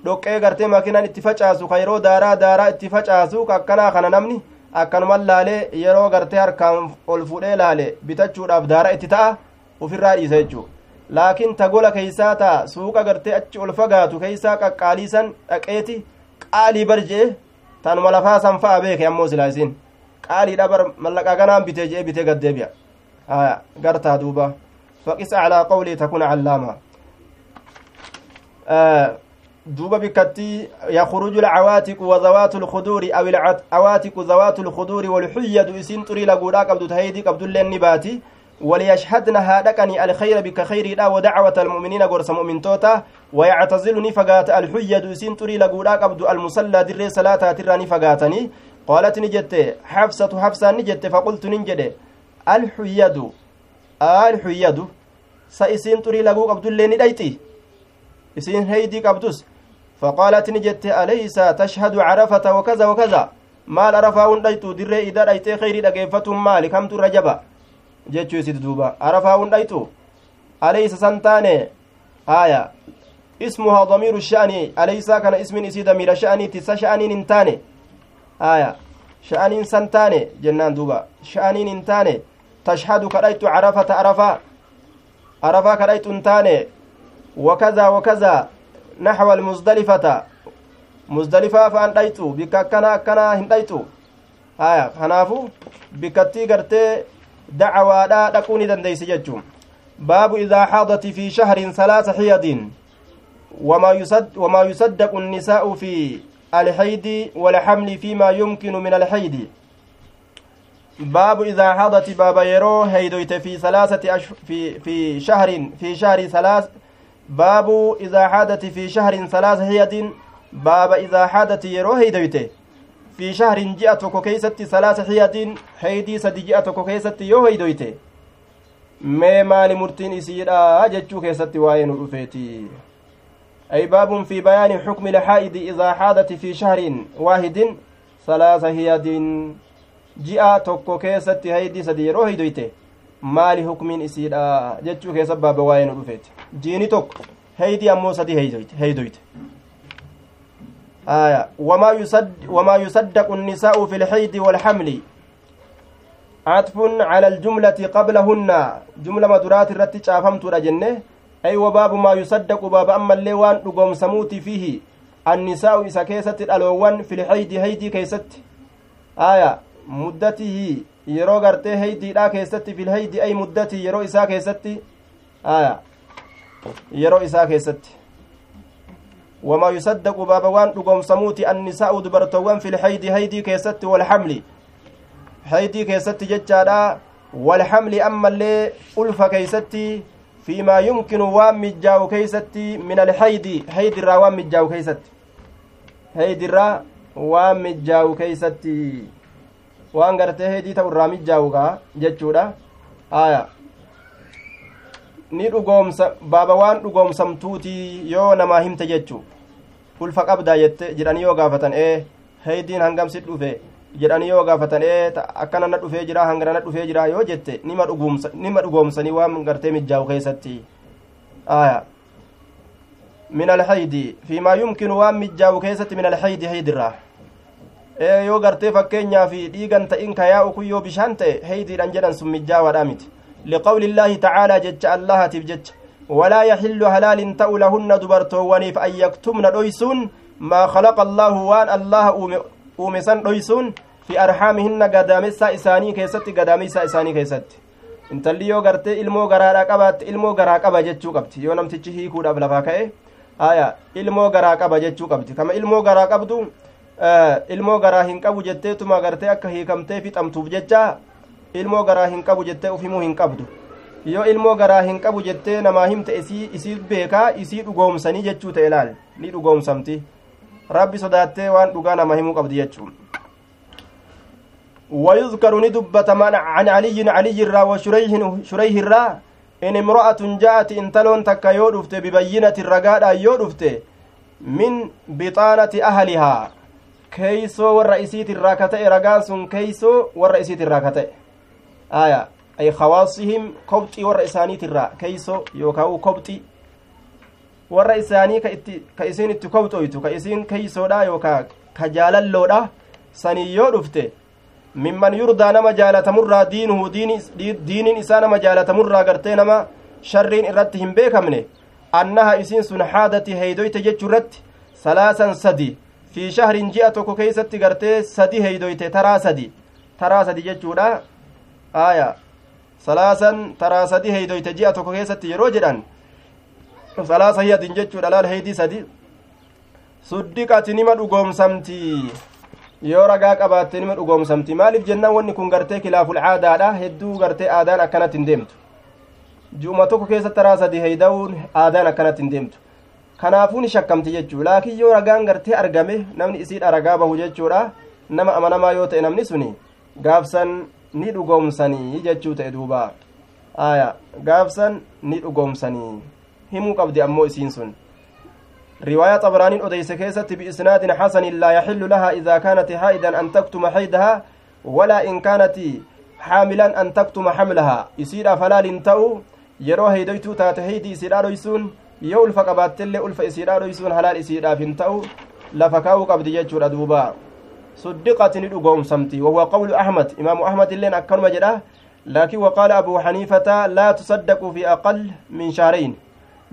S1: dhoqqee gartee makiinaan itti facaasu ka yeroo daaraa daaraa itti facaasu ka akkanaa kana namni akkanuman laalee yeroo gartee harkaan ol fudhee laale bitachuudhaaf daara itti ta'a ufirraa dhiisa jechuu laakiin tagola keeysaa taa suuqa gartee achi ol fagaatu keeysaa qaqqaaliisan dhaqeeti qaalii bar jee tanuma lafaa san fa'a beeke ammoo silaa isin qaaliidha bar mallaqaa kanaan bitee jee bitee gaddeebi'a haya gartaa duuba faqis aclaa qawlii takuna callaama duuba bikkatti yakruju lcawaatiqu wazawaatu lkuduuri aw ilcawaatiqu zawaatu lkuduuri walxuyyadu isin xurii laguudhaa qabdu taheydii qabdulleen ni baati وليشهدن هادكني الخير بك خير دا ودعوة المؤمنين غرس مؤمن توتا ويعتزلني فقات الحجة دوسين تري لقودا قبد المصلى در صلاة تراني فقاتني. قالت نجت حفصة حفصة نجت فقلت ننجد. الحيد الحيد سإسين تري لقو قبد اللين ديتي إسين هيدي قبدس فقالت نجت أليس تشهد عرفة وكذا وكذا؟ maal arafaa hun dhaytu dirree ida dhaytee kheyrii dhageeffatun maali kamtu irra jaba jechuu isiti duuba arafaa hun dhaytu aleysa san taane haya ismuhaa damiiru sha'anii aleysaa kana ismin isii damiira sha'aniiti sa sha'aniin hin taane haya sha'aniin san taane jennaan duuba sha'aniin hin taane tashhadu kadhaytu carafata arafaa arafaa kadhaytu hin taane wakaza wakaza naxwa almusdalifata musdalifaa fa'an dhaytu bikka akkana akkanaa hin dhaytu haya kanaafu bikkattii gartee dacawaadhaa dhaquu ni dandeeysi jechuun baabu idaa xaadati fi shahrin salaasa xiyadin وما يصدق النساء في الحيد والحمل فيما يمكن من الحيد باب إذا حضت باب يرو هيدويت في ثلاثة أشهر في في شهر في شهر ثلاث. باب إذا حادت في شهر ثلاث هيد باب إذا حادت يرو هيدويت. في شهر جاء توكو كيست ثلاث حياد هيدي سدي جاء توكو كيست يو هيدويت mee maali murtiin isiidha jechuu keessatti waa'ee nu dhufeeti أي باب في بيان حكم الحائض إذا حادت في شهر واحد ثلاث هياد جاء توكو كيست هيدي سدي يرو هيدويت maali hukmiin isiidha jechuu keessa baaba waa'ee nu dhufeeti jiini tokko heydii ammoo sadi heydoyte آية. وما يصد وما يصدق النساء في الحيض والحمل. عطف على الجملة قبلهن. جملة مدرات الرتي شافمت رجنة. أي وباب ما يصدق باب أما اللي وان رقوم سموتي فيه. النساء إسا كيست الألوان في الحيض هيدي كيست. آية. مدته yeroo gartee heydiidha keessatti filheydi ay muddati yeroo isaa keessatti aya yeroo isaa keessatti wamaa yusaddaqu baaba waan dhugoomsamuuti annisaa'u dubartoowwan filheydi heydii keessatti walhamli heydii keessatti jechaadha walhamli ammallee ulfa keeysatti fiimaa yumkinu waan mijjaa'u keeysatti min alheydi heydirraa waan mijjaa'u keeysatti heydirraa waan mijjaa'u keeysatti waan gartee heedii ta'u irraa mijjaa'ugaa jechuudha aya ni dhugoomsa baaba waan dhugoomsamtuutii yoo namaa himte jechu. Ulfa qabdaa jette jedhanii yoo gaafatan ee heediin hangamsi dhufe? jedhanii yoo gaafatan ee akkana na dhufee jira hangana na dhufee jira yoo jette nima dhugoomsanii waan gartee mijjaa'u keessatti. Aya min alhaydi fiimaa yumkinu waan mijjaa'u keessatti min alhaydi haydirraa. Yoo gartee fakkeenyaa fi dhiigan ta'in ka yaa'u kun yoo bishaan ta'e heydiidhan jedhan sun mijjaawaadha miti tacaalaa jecha allahatiif jecha walaa yaxillu halaalin ta'u lahunna dubartoowwaniif an yaktumna dhoysuun maa khalaqa allaahu waan allaha uume san dhoysuun fi arxaamihinna gadaamessaa isaanii keessatti gadaameysaa isaanii keessatti intalli yoo gartee ilmoo garaadha qabaatte ilmoo garaa qaba jechuu qabdi yoo namtichi hiikuudhaaf lafaa ka'e aya ilmoo garaa qaba jechuu qabdi kama ilmoo garaa qabdu ilmoo garaa hin qabu jetteetuma gartee akka hiikamtee fixamtuuf jecha ilmoo garaa hin qabu jettee uf himuu hin qabdu yoo ilmoo garaa hin qabu jettee namaa himte isii beekaa isii dhugoomsanii jechuu ta'e laal ni dhugoomsamti rabbi sodaattee waan dhugaa nama himuu qabdi jechuun ويذكر ندبة عن علي علي الرا وشريح شريح الرا إن امرأة جاءت إن تلون تكا يودفت ببينة الرقادة يودفت من بطانة أهلها warra isiit irraa ka ta'e ragaan sun aya ay khawaasihim kobxii warra isaaniitirraa keeysoo yookaan kobxii warra isaanii ka isiin itti kobxoytu ka isiin keeysoodha yookaan ka jaalalloodha sanii yoo dhufte mimman yurdaa nama jaalatamurraa diinuhu diiniin isaa nama jaalatamurraa gartee nama sharriin irratti hin beekamne annaha isiin sun haadati heeydoyte jechuu irratti salaasan sadi fi shahrin ji'a tokko keeysatti gartee sadi heeydoyte taraa sadi taraa sadi jechuudha aya salaasan taraa sadi heeydoyte ji'a tokko keessatti yeroo jedhan salaasa hiyadin jechuudha laal heeydii sadi suddiqati nima dhugoomsamti yoo ragaa qabaatte nima dhugoomsamti maaliif jennaan wanni kun gartee kilaaful aadaadha hedduu gartee aadaan akkanatti hin deemtu ji'uma tokko keessatti taraa sadi heeyda'uun aadaan akkanatti hin deemtu kanaafuu ni shakkamti jechuu laakiin yoo ragaan gartee argame namni isiidha ragaa bahu jechuudha nama amanamaa yoo ta'e namni suni gaafsan ni dhugoomsanii jechuu ta'e duuba aya gaafsan ni dhugoomsanii himuu qabdi ammoo isiin sun riwaayaa xabaraaniin odeyse keessatti biisnaadin xasanin laa yaxillu lahaa idaa kaanat haa'idan an taktuma xaydahaa walaa in kaanat xaamilan an taktuma xamlahaa isiidhaaf halaalin ta'u yeroo heydoytuu taate heydii isiidhaa dhoysuun yoo ulfa qabaattellee ulfa isiidhaa dhoysuun halaal isiidhaaf hin ta'u lafa kaa'uu qabdi jechuudha duuba صدقت ندقوم سمتي وهو قول أحمد إمام أحمد اللين أكرم جدا لكن وقال أبو حنيفة لا تصدق في أقل من شهرين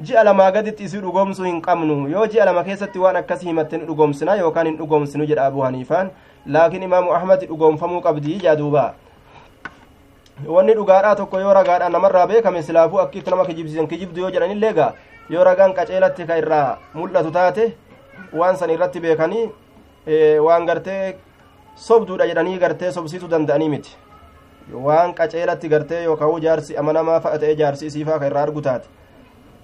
S1: ji'a lamaa gaditti isii dhugoomsuu hin qabnu yoo ji'a lama keessatti waan akkas himatte ni dhugoomsina yookaan hin dhugoomsinu jedha abu haniifaan laakiin imaamu ahmad dhugoomfamuu qabdii jaa duuba wanni dhugaadhaa tokko yoo ragaadhaa namarraa beekame silaafuu akkitti nama kijibsiisan kijibdu yoo jedhanillee gaa yoo ragaan qaceelatti ka irraa mul'atu taate waan san irratti beekanii waan gartee sobduudha jedhanii gartee sobsiisuu danda'anii miti waan qaceelatti gartee yookaan jaarsi amanamaa fa'a ta'ee jaarsi isiifaa ka irraa argu taate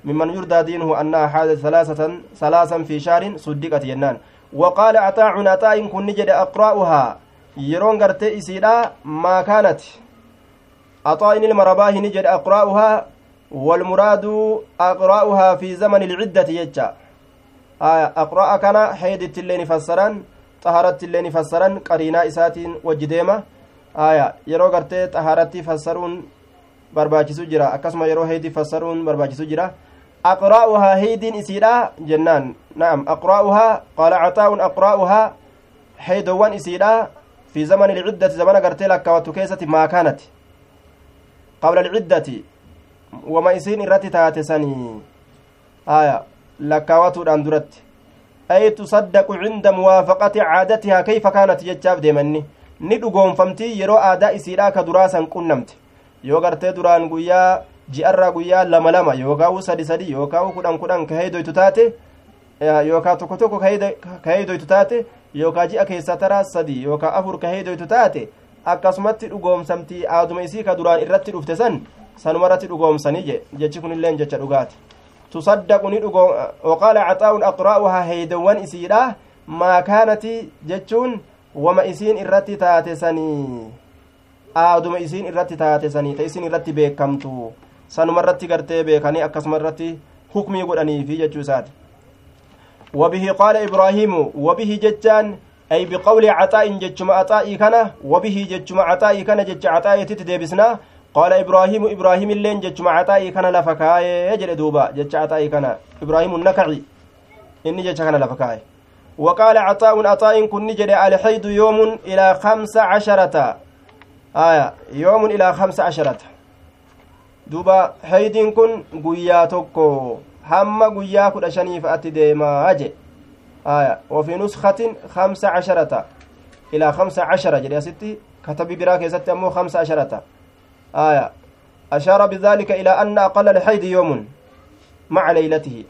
S1: ممن يرضى دينه أنها حادث ثلاثة ثلاثا في شهر صدقت جنان وقال عطاء عطاء كن نجد أقرأها يرون قرتي إسيدا ما كانت عطاء المرباه نجد أقرأها والمراد أقرأها في زمن العدة يجا آه أقرأ كان حيدت اللين فسران طهرت اللين فسران قرينا إسات وجديمة آية يرو قرتي طهرتي فسرون barbaachisu jira akkasuma yeroo heedii fassaruun barbaachisu jira aqraa'uhaa heydiin isiidha jennaan na'am aqraa'uhaa qaala caxaa'un aqraa'uhaa heydowwan isiidha fi zamani ilciddati zamana gartee lakkaawattu keessatti maa kaanati qabla alciddati wama isiin irratti taate sanii aya lakkaawatuudhaan duratti. Ay tusaddaqu cinda muwaafaqati caadatihaa kayfa kaanat jechaaf deemanni. Ni dhugoonfamti yeroo aadaa isiidha ka duraa san qunnamte. Yoo gartee duraan guyyaa ji'arraa guyyaa lama lama yookaan sadi sadi yookaan kudhan kudhan ka heedoytu taate yookaan tokko tokko ka taate yookaan ji'a keessa taraa sadi yookaan afur ka heedoytu taate akkasumatti dhugoomsamti aaduma isii ka duraan irratti dhufte san sanuma irratti dhugoomsanii je jechi kunilleen jecha dhugaati tusaddaqu ni dhugoom waqaala caxaa'uun aqraa'uhaa heedowwan isiidha maa kaanati jechuun wama isiin irratti taate sanii aaduma isiin irratti taate sanii ta isin irratti beekamtu sanuma irratti gartee beekanii akkasuma irratti hukmii godhaniifi jechuu isaati وبه قال إبراهيم وبه جتان أي بقول عطاء جتشم عطائي كان وبه جتشم عطائي كان جتش عطائي تتديبسنا قال إبراهيم إبراهيم اللين جتشم عطائي كان لفكاي. يجل دوبا جتش عطائي كان. إبراهيم النكعي. إني جتش كان لفكاي. وقال عطاء عطاء كن نجد الحيد يوم إلى خمس عشرة. آية يوم إلى خمس عشرة. دوبا حيد كن قياتكو hamma guyyaa kudha shanii fa'atti deemaa je aya وفي نسخة خمسة عشرة. إلى خمسة عشرة جدي ستي. كتب براك ستي أمو خمسة عشرة. آية أشار بذلك إلى أن أقل الحيض يوم مع ليلته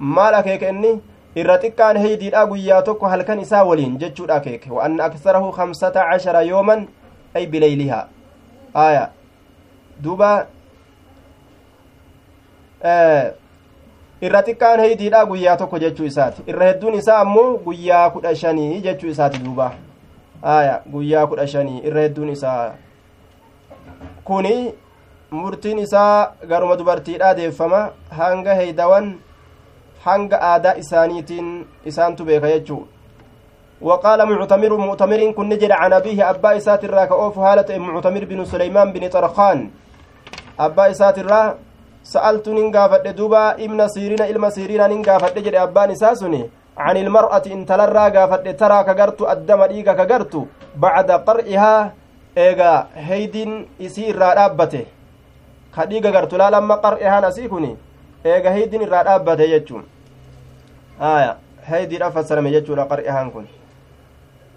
S1: ما لك كأني irra xiqqaan heydiidha guyyaa tokko halkan isaa waliin jechuudha akeeke wa anna aksarahu kamsata cashara yooman ay bileylihaa aya duuba irra xiqqaan heydiidha guyyaa tokko jechuu isaati irra hedduun isaa ammoo guyyaa kudha shanii jechuu isaati duuba aya guyyaa kudha shanii irra hedduun isaa kuni murtiin isaa garuma dubartiidha deeffama. Hanga heydawan hanga aadaa isaaniitiin isaantu beeka jechuu وقال معتمر معتمر كن نجد عن أبيه أبا إسات الرا كأوف هالة معتمر بن سليمان بن طرخان. أبا إسات الرا سألت ننقافت دوبا ابن سيرين إلما سيرين ننقافت جد أبان إساسني عن المرأة إن تلرى قافت ترى كقرت الدم إيقا كقرت بعد قرئها إيقا هيدين إسير رابته كديقا قرت لا لما قرئها نسيكني إيقا هيدين رابته يجون آية هيدي رفسرمي يجون قرئها كن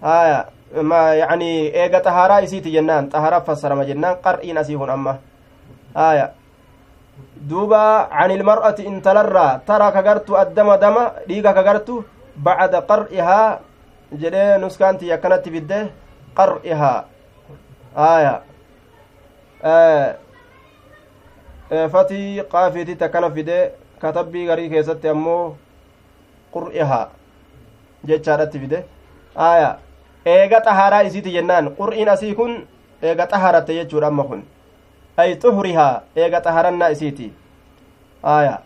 S1: آية ما يعني إيقا طهارة إسيتي جنان طهارة فسرم جنان قرئين أسيهن أما آية دوبا عن المرأة إن تلرى ترى كغرت الدم دم ديغا كغرت بعد قرئها جدي نسكانتي يكنت بده قرئها آية آه آه فتي قافيتي تكن فيده كتبي غري كيست أمو قرئها جتشارت فيده آية eega xahaaraa isiiti jennaan qur'iin asii kun eega xahaaratte jechuudha amma kun ay xuhurihaa eega xaharannaa isiiti aya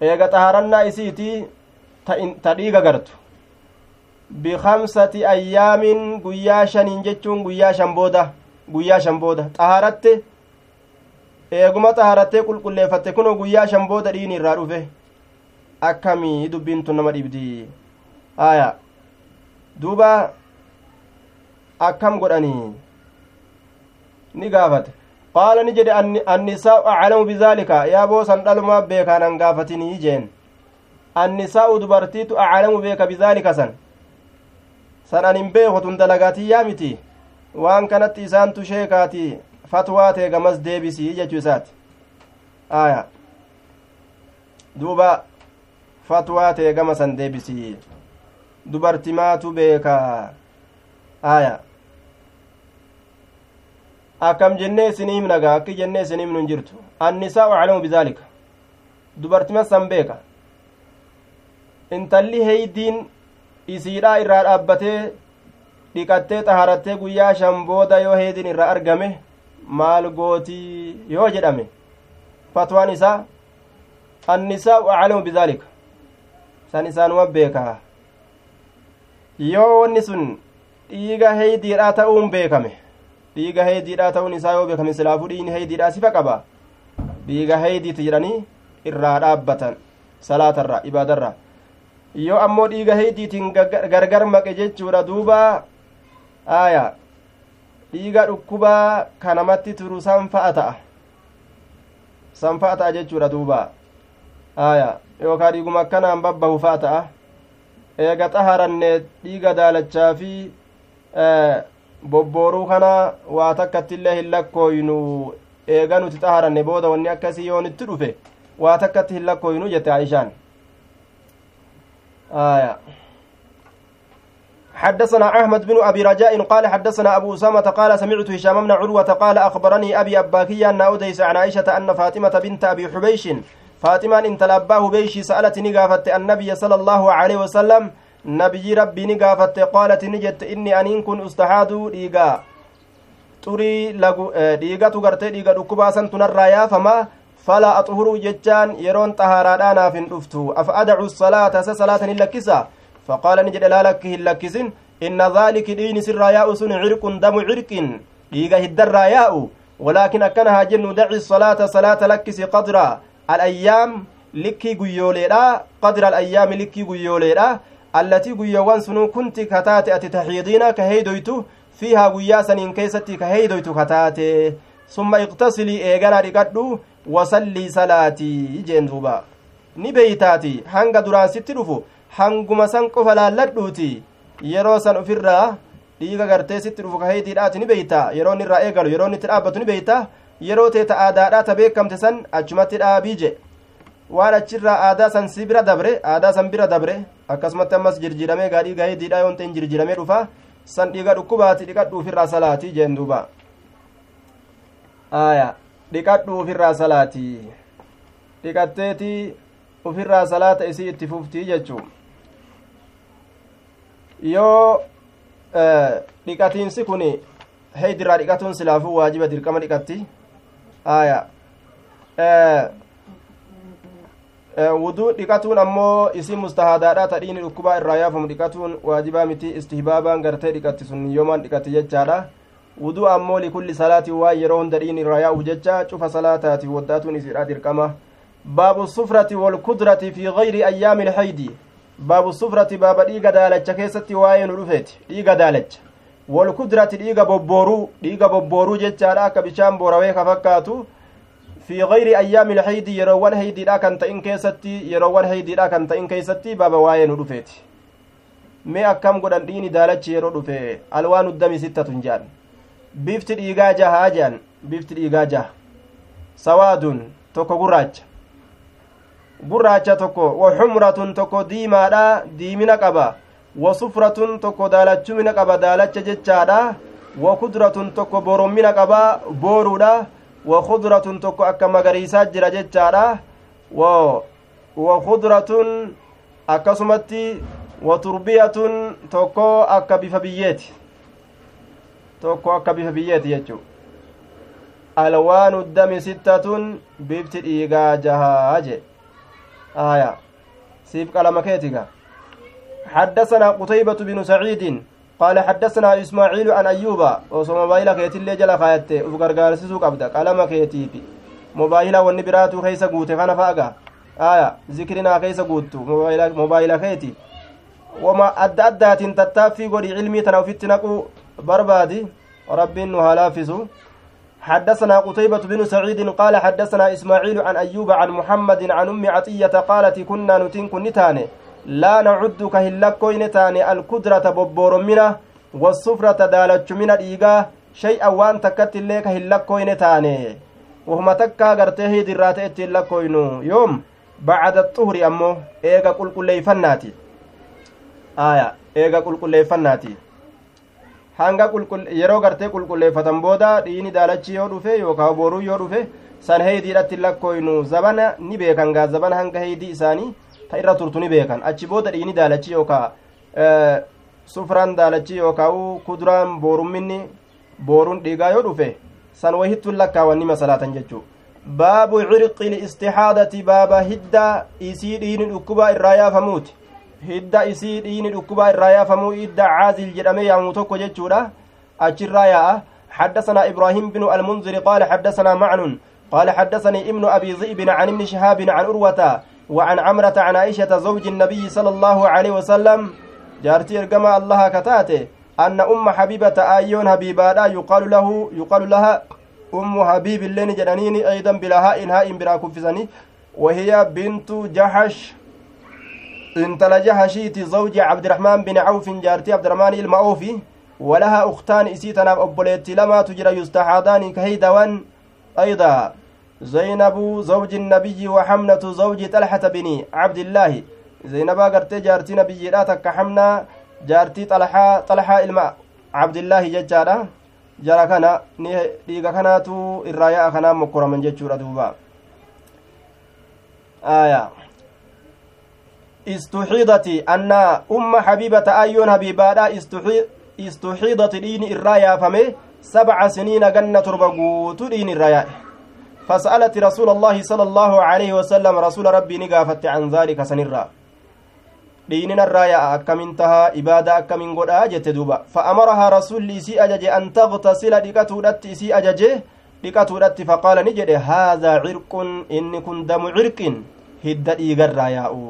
S1: eega xaharannaa isiiti ta dhiiga gartu bikamsati ayyaamin guyyaa shaniin jechuun guyyaa shan booda guyyaa shan booda xaharatte eeguma xaharattee qulqulleeffatte kunoo guyyaa shan booda dhiini irraa dhufe akkamii dubbiin nama dhibdi aya duuba akkam godhanii ni gaafate qaala ni jedhe annisaa'u aclamu bidaalika yaa boosan dhalumaa beekaan an gaafatinii jeen annisaa'u dubartiitu aclamu beeka bidaalika san san an hin beeku tun dalagaatiyyaa miti? Waan kanatti isaantu sheekaati fatwaa tee gamas deebisii jechuu isaati. Aya. Duuba fatwaa tee gama san deebisii. Dubartimaatu beeka aya. Akkam jennee isinii himnagaa akki jennee isinii himnu hin jirtu. Annisaa'u aclamu bidaalika dubartima san beeka. Intalli heydiin isiidhaa irraa dhaabbatee dhiqattee xaharattee guyyaa shan booda yoo heydiin irraa argame maal gootii yoo jedhame? Fatwaan isaa annisaa'u aclamu bidaalika san isaanuma beeka yoo wanni sun dhiiga heydiidhaa ta'uun beekame dhiiga heydiidhaa ta'uun isaa yoo beekame silaafuu dhiigni heydiidhaa sifa qaba. Dhiiga heydiiti jedhanii irraa dhaabbatan salaatarra ibaadarra yoo ammoo dhiiga heydiitiin gargar maqe jechuudha duuba aya dhiiga dhukkubaa kanamatti turu san fa'a ta'a san fa'a ta'a jechuudha duuba aya yookaa dhiiguma akkanaan babbahu fa'a ta'a eega xaharanne dhiiga daalachaa fi bobbooruu kana waa takkattiillee hin lakkooynu eega nuti xaharanne booda wanni akkasii yoonitti dhufe waa takkatti hin lakkooynu jette aishaan آية. حدثنا أحمد بن أبي رجاء قال حدثنا أبو أسامة قال سمعت هشام بن عروة قال أخبرني أبي أباكي أن أوديس عن عائشة أن فاطمة بنت أبي حبيش فاطمة إن تلباه بيشي سألتني قافت النبي صلى الله عليه وسلم نبي ربي نقافت قالت نجت إني أنين كن أستحاد ديقا. xurii dhiigatu gartee dhiiga dhukkubaasan tunarraa yaafama falaa axhuruu jechaan yeroon xahaaraadhaa naaf hin dhuftu afa adacu salaata sa salaatan hin lakkisa faqaala ni jedhe laa lakki hin lakkisin inna dhaaliki dhiini sirraa yaa'u sun cirqun damu cirqin dhiiga hiddarraa yaa'u walaakin akkana haa jennu daci salaata salaata lakkisi qadra alayyaam likkii guyyooleedha qadra alayyaami likkii guyyooleedha allatii guyyoowwan sunuu kunti kataate ati taxiidiina ka heeydoytu fiihaa guyyaa saniin keessatti ka heeydoytu kataate summa iqtasilii eeganaa dhiqadhu wasallii salaatii jeen duuba ni beeytaati hanga duraan sitti dhufu hanguma san qofa laalladhuuti yeroo san ufirraa dhiiga gartee sitti dhufu ka heeydiidhaati ni beeyta yeroon irraa eegalu yeroon itti dhaabbatu ni beeyta yeroo teeta aadaadhaa ta beekamte san achumatti dhaabii je waan achirraa aadaa san si bira dabre aadaa san bira dabre akkasumatti ammas jirjiramee gaa dhiiga heeydiidhaa yoon ta'in jirjiramee dhufa san dhiiga dhukkubaati dhiqadhu ufirraa salaatii jeen duuba aya dhiqadhu ufirraa salaatii dhiqatteeti ufirraa salaata isii itti fuftii jechuu yoo dhiqatiinsi kun heeydirraa dhiqatuun silaafuu waajiba dirqama dhiqatti aya wuduu dhiqatuun ammoo isii mustahaadaadha tadhiini dhukkubaa irraa yaafamu dhiqatuun waajibaa miti istihbaabaan gartee dhiqatti sun yoomaan dhiqatti jechaadha wuduu ammoo likulli salaatiin waan yeroo hunda dhiini irraa yaa'u jecha cufa salaataati waddaatuun isiidha dirqama baabu sufrati walkudrati fi gayri ayyaami ilhaydi baabu sufrati baaba dhiiga daalacha keessatti waa'ee nu dhufeeti dhiiga daalacha walkudrati dhiiga bobbooruu dhiiga bobbooruu jechaadha akka bishaan boorawee ka fakkaatu fi gayri ayyaami ilhaydi yeroowwan heydiidha kan ta'in keessatti yeroowwan heydiidha kan ta'in keessatti baaba waa'ee nu dhufeeti mee akkam godhan dhiini daalachi yeroo dhufe alwaan uddami sittatun jedhan bifti dhiigaa jahaa jedhan bifti dhiigaa jaha sawaadun tokko gurraacha gurraacha tokko waxumratun tokko diimaadha diimina qaba wasufratun tokko daalachumina qaba daalacha jechaadha wakudratun tokko borommina qaba booruudha wakudratun tokko akka magariisaa jira jechaadha wakudratun akkasumatti waturbiyatun tokko akka bifa biyyeeti tokko akka bifa biyyeeti jechuu alwaanu dami sittatun bifti dhiigaa jahaa je aya siif qalama keetiga حدثنا قتيبة بن سعيد قال حدثنا إسماعيل عن أيوب وصو موبايل كيتي اللي جل خايت وفقرقار سيسو قبدا قلم كيتي في موبايل والنبرات خيس قوت خانا فاقا آية ذكرنا خيس قوت موبايل موبايل كيتي وما أدى أدات تتافي قولي علمي تنوفت نقو بربادي رب وهلافزو حدثنا قتيبة بن سعيد قال حدثنا إسماعيل عن أيوب عن محمد عن أم عطية قالت كنا نتين كنتاني لا نعد كهلكوين تاني الكدرة ببورمنا والصفرة دالتش من الإيغا شيئا وان تكت اللي كهلكوين تاني وهما تكا غرته درات اتلكوين يوم بعد الطهر أمو إيغا قل قل فناتي آية إيغا قل قل فناتي hanga yeroo gartee qulqulleeffatan booda dhiini daalachi yoo dhufe yookaan boruu yoo dhufe san heeydiidhatti lakkooynu zabana ni beekan gaa zabana hanga heeydii isaanii ta irra turtu ni beekan achi booda dhiini daalachi yookaan sufraan daalachi yookaan kuduraan boorumminni booruun dhiigaa yoo dhufe san wahittuun lakkaawanni masalaatan jechuudha baabu cirqil istixaadati baaba hidda isii dhiini dhukkubaa irraa yaafamuuti hidda isii dhiini dhukkubaa irraa yaafamuu hidda caazil jedhamee yaamu tokko jechuudha. Achirraa yaa'a حدثنا إبراهيم بن المنذر قال حدثنا معن قال حدثني ابن أبي ذئب عن ابن شهاب عن أروة وعن عمرة عن عائشة زوج النبي صلى الله عليه وسلم جارتي ارقما الله كتاته أن أم حبيبة آيون حبيبادا يقال له يقال لها أم حبيب اللين جنانين أيضا بلا هاء هاء بلا كفزني وهي بنت جحش زوج عبد الرحمن بن عوف جارتي عبد الرحمن المعوفي ولها أختان إسيتنا أبوليت لما تجرى يستحاضان كهيدوان. أيضا زينب زوج النبي وحمنة زوج طلحة بن عبد الله. زينبا قرتي جارتي نبي لا تك حمنا جارتي طلحة طلحة إلما عبد الله ججارة jara kana ni dhiiga kanaatu irraa ya'a kanaan mokkoraman jechuudha duuba aya istuxiidati anna umma xabiibata ayyoon habiibaadha istuxiidati dhiini irraa yaafame sabca siniina ganna torba guutu dhiini irraa yaa'e فسألت رسول الله صلى الله عليه وسلم رسول ربي نقافت عن ذلك سنرا irraa yaa'a akkamin tahaa ibaada akkamin godhaa jette duuba fa'amarahaa rasulli isii ajaje an taqtasila dhiqatuudhatti isii ajaje dhiqatuudhatti faqaala ni jedhe haadhaa cirqun inni kun damu cirqin hidda dhiigarraa yaa'u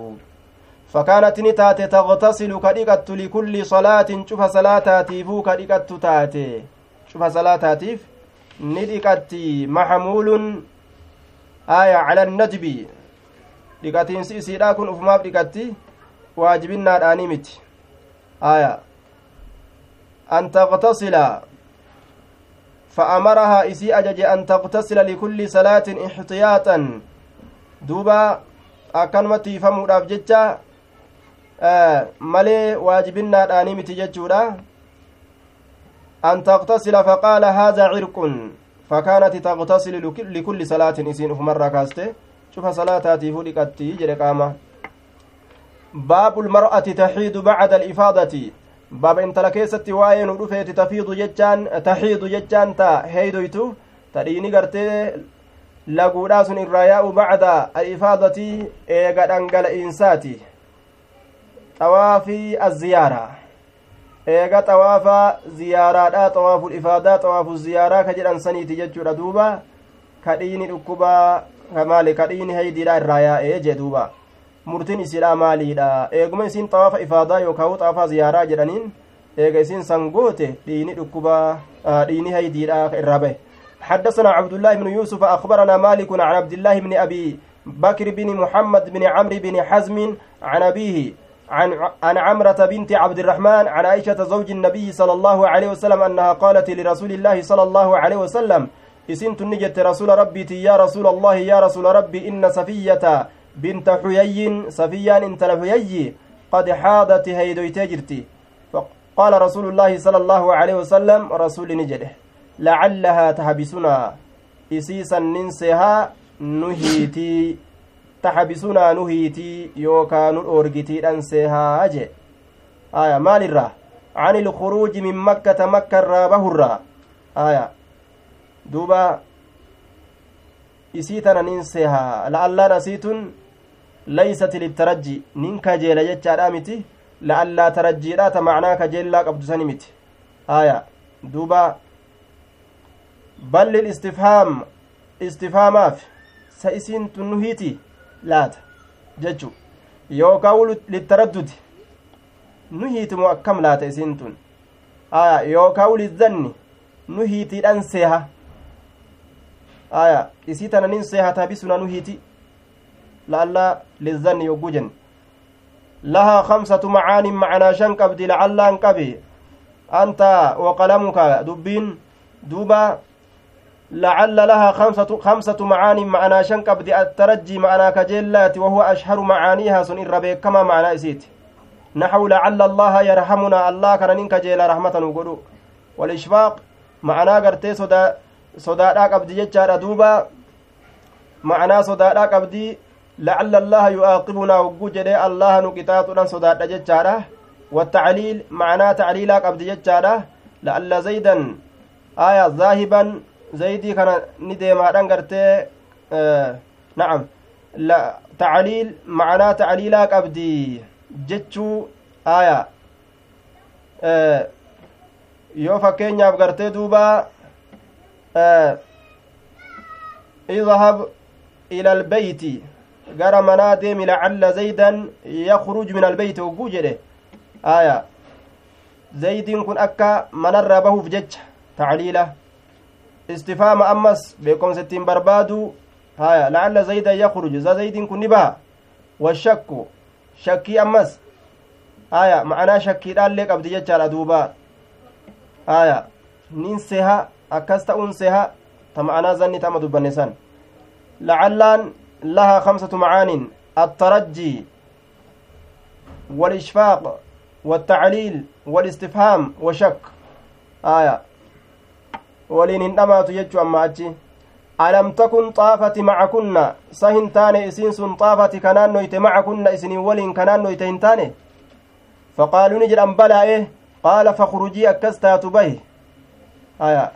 S1: فكانت نتات تغتسل كدقت لكل صلاة شوف صلاتاتيف كدقت تاتي. شوف صلاتاتيف ندقت محمول آية على الندب دقتين سيسيرا كن أفماف دقتي waajibinnaadhaanii miti aya an taqtasila فأمرها إسي أجج أن تغتسل لكل صلاة احتياطا. دوبا أكنمتي فموداف جتشا malee waajibinnaadhaanii miti jechuudha an taqtasila faqaala haadha cirqun fakaanati taqtasilu likulli salaatin isiin ufumarraa kaaste cufa salaataatiifuu dhiqattii jedhe qaama باب المرأة تحيد بعد الإفاضة باب انتلا كيستي واين ودفيت تفيض جتان تحيد جتان تا هيدويتو تديني قرتي laguudhaa sun irraa yaa'u bacda alifaadatii eega dhangala'iinsaati xawaafii azziyaara eega xawaafa ziyaaraadha xawaaful ifaadaa xawaafu ziyaaraa ka jedhan saniiti jechuudha duuba kadhiini dhukkubaa maali kadhiini heydiidha irraa yaa'ee jee duuba murtiin isiidha maaliidha eeguma isiin xawaafa ifaadaa yookaan xawaafaa ziyaaraa jedhaniin eega isiin san goote dhiini dhukkuba dhiini haydiidha irraa bahe حدثنا عبد الله بن يوسف أخبرنا مالك عن عبد الله بن أبي بكر بن محمد بن عمرو بن حزم عن أبيه عن عن عمرة بنت عبد الرحمن عن عائشة زوج النبي صلى الله عليه وسلم أنها قالت لرسول الله صلى الله عليه وسلم إسنت نجت رسول ربي يا رسول الله يا رسول ربي إن صفية بنت حيي صفيان انت حيي قد حاضت هيدويتي جرتي فقال رسول الله صلى الله عليه وسلم رسول نجده لعلها تحبسنا إسيسا ننسها نهيتي. تحبسنا نهيتي يوكا نورجتي أنسها أجي آية مال الرا عن الخروج من مكة مكة الرا آية دوبا isii tana nin seha la'allaan asiitun laysat litarajji nin kajeela jechaadha miti la'allaa tarajjiidha ta macnaa kajeellaa qabdu miti aya duuba bal lilistifhaam istifhaamaaf sa isiin tun nuhiiti laata jechu yookaan littaraddudi nuhiitimu akkam laata isiin tun aya yookaan lizzanni nuhiitiidhan seeha aya isii tana nin seehataa bisuna nuhiiti لألا للظن يوجوجن لها خمسة معان معنا شن قبدي لعلا انقبي أنت وقلمك دبين دوبا لعل لها خمسة خمسة معان معنا شن قبدي الترجي معنا كجلات وهو أشهر معانيها سن الربيع كما معنا إسيت. نحو لعل الله يرحمنا الله كان ننك جيل رحمة نقولوا. والإشفاق معنا قرتي صدا صدا قبدي جتشار دوبا. معنا صدا قبدي لعل الله يعاقبنا وقو جدي الله نقطاتنا صداد ججارة والتعليل معناه تعليلا قبض ججارة لعل زيدا آية ذاهبا ما دنگرتي آه نعم لا تعليل معناه تعليلا قبدي جچو آية آه yoo fakkeenyaaf gartee duuba اذهب إلى البيت gara manaa deemi lacalla zaydan yakruj min albeyti hogguu jedhe aya zaydiin kun akka manarraa bahuuf jecha tacliila ittiin barbaadu haya lacalla zaydan yakruj za zaydiin kun ni baha washakku shakkii ammas haya ma'anaa shakkiidhaallee qabdi jechaadha duuba haya nin seha akkas ta'uun seha ta ma'anaa zanni tama dubbanne san lacallaan لها خمسة معان الترجي والإشفاق والتعليل والاستفهام وشك آية ولين هندمات يجو أما أجي ألم تكن طافت معكن سهن تاني إسين سن طافت كنان نويت معكن إسني ولين كنان نويت هنتاني فقالوا نجر أم بلا إيه قال فخرجي أكستات به آية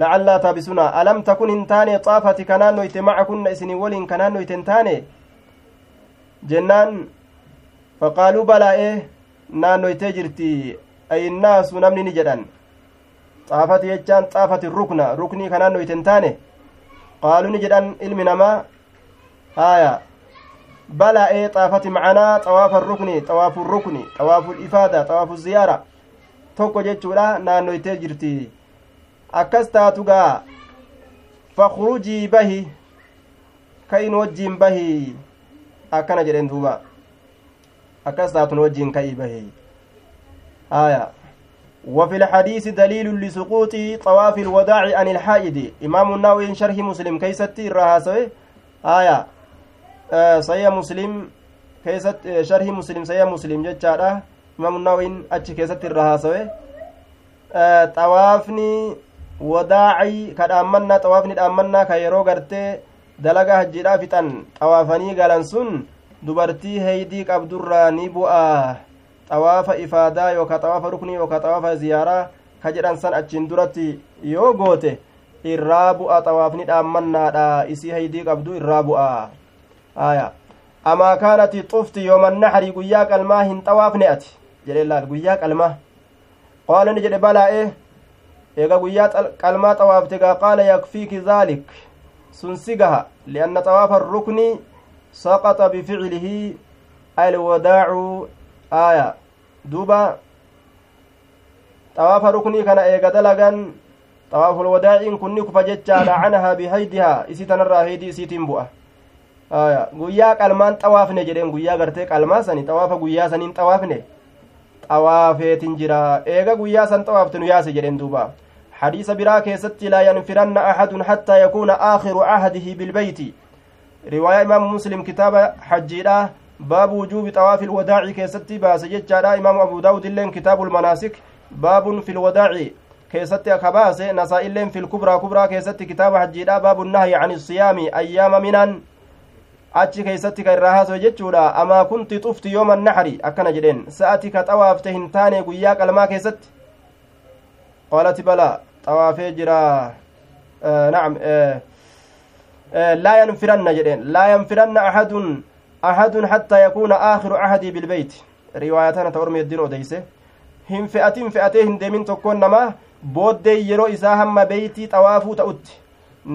S1: lacallaa taabisuna alam takun hin taane xaafati kanaannoyte macakunna isinii waliin kanaannoyte hin taane jennaan faqaaluu balaa'e naannoytee jirti ayinnaasu namni ni jedhan xaafati jechaan xaafati rukna ruknii kanaannoyte hin taane qaaluu ni jedhan ilmi namaa haaya balaa'ee xaafati macanaa xawaafa rukni xawaafu rukni xawaafu ifaada xawaafu ziyaara tokko jechuudha naannoytee jirti akkas taatu gaa fakrujii bahi ka'in wajjiin bahi akkana jedhen duuba akkas taatun wajjiin ka'ii bahi aya وفي الحديث دليل لسقوط طواف الوداع عن الحائد إمام النووي شرح مسلم كيست الرهاسوي آية. آه مسلم كيست شرح مسلم صحيح مسلم جتشارة إمام النووي أتش كيست الرهاسوي آه طوافني wadaacii ka dhaammannaa xawaafni dhaammannaa ka yeroo gartee dalaga hajjiidhaa fixan xawaafanii galan sun dubartii xawaafa ifaadaa yookaa xawaafa ruknii yookaa xawaafa ziyaaraa ka jedhan san achiin duratti yoo goote irraa bu'a xawaafni dhaammannaadha isii heeydii qabdu irraa bu'a aya amaa kaanati xufti yooman naxarii guyyaa qalmaa hin xawaafne ati jedhe laal guyyaa qalmaa qaala ni jedhe balaa'e eega guyyaa qalmaa xawaafte gaa qaala yakfiiki zaalik sun si gaha lianna xawaafa rukni saqaxa bificlihi alwadaacu aya duuba xawaafa ruknii kana eega dalagan xawaaful wadaaciin kunni kufa jechaadha canahaa bihaydihaa isii tanarraa heydii isiitiin bu'a aya guyyaa qalmaan xawaafne jedheen guyyaa gartee qalmaa sani xawaafa guyyaa saniin xawaafne xawaafeetin jira eega guyyaa san xawaafte nu yaase jedheen duuba حديث برا كيست لا ينفرن أحد حتى يكون آخر عهده بالبيت رواية إمام مسلم كتاب حجيرة باب وجوب طواف الوداع كيست باس ججارة إمام أبو داود اللين كتاب المناسك باب في الوداع أخباس نساء اللين في الكبرى كبرى كيست كتاب حجيرة باب النهي عن الصيام أيام منن achi keeysatti ka irraa haasoe jechuudha amaa kunti xufti yooma naxari akkana jedheen sa'ati ka xawaafte hin taane guyyaa qalmaa keessatti qaalati balaa xawaafee jira nacam laa yanfiranna jedheen laa yanfiranna ahadun ahadun hattaa yakuuna aakhiru ahadii bilbeyt riwaayatana ta ormi heddiin odeyse hin fe'atin fe'atee hin deemin tokkoon namaa booddee yeroo isaa hamma beeytii xawaafuu ta'utti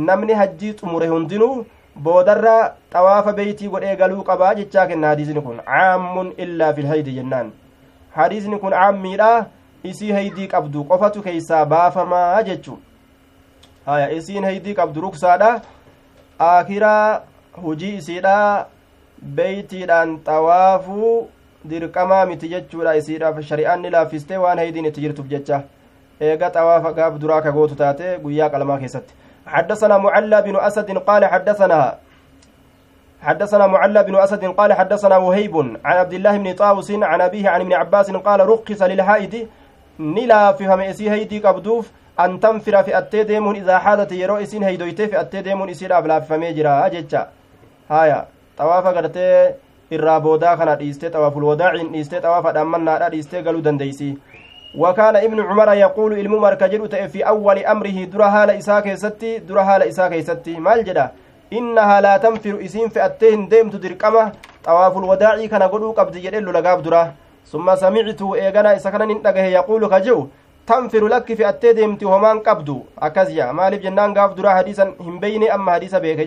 S1: namni hajjii xumure hundinuu boodarra xawaafa beeytii godhee galuu qabaa jechaa kenna hadiisni kun caammun illaa filhaydi jennaan hadiisni kun caammiidha isii haydii qabdu qofatu keeysaa baafamaa jechu haya isiin haydii qabdu ruksaadha aakiraa hujii isiidha beeytiidhaan xawaafuu dirqamaa miti jechuudha isiidhaaf shari'aan ni laaffistee waan haydiin itti jirtuuf jecha eega xawaafa gaaf duraa ka gootu taate guyyaa qalmaa keessatti حدثنا معلى بن أسد قال حدثنا حدثنا معلى بن أسد قال حدثنا وهيب عن عبد الله بن طاووس عن أبيه عن ابن عباس قال رخص للحائد ni laafifame isii haydii qabduuf an tanfira fe'attee deemuun idaa haadate yeroo isiin haydoytee fe'attee deemuun isiidhaaf laafifamee jira jecha haya xawaafa gartee irraa boodaa kana dhiistee xawaaful wadaaciin dhiistee xawaafa dhaammannaadha dhiistee galuu dandeeysi وكان ابن عمر يقول علم مركجل في أول أمره در هال إساء كيستي در هال إساء كيستي مال جدا إنها لا تنفر إسين فأتين ديم تدركمه طواف الوداع كان قلو قبض جدل لقاب دره ثم سمعت إيغانا إسا كان ننتقه يقول كجو tanfiru lakki fe'attee deemti homaan qabdu akkas jaa maaliif jennaan gaaf duraa hadiisan hin beyne amma hadiisa beeke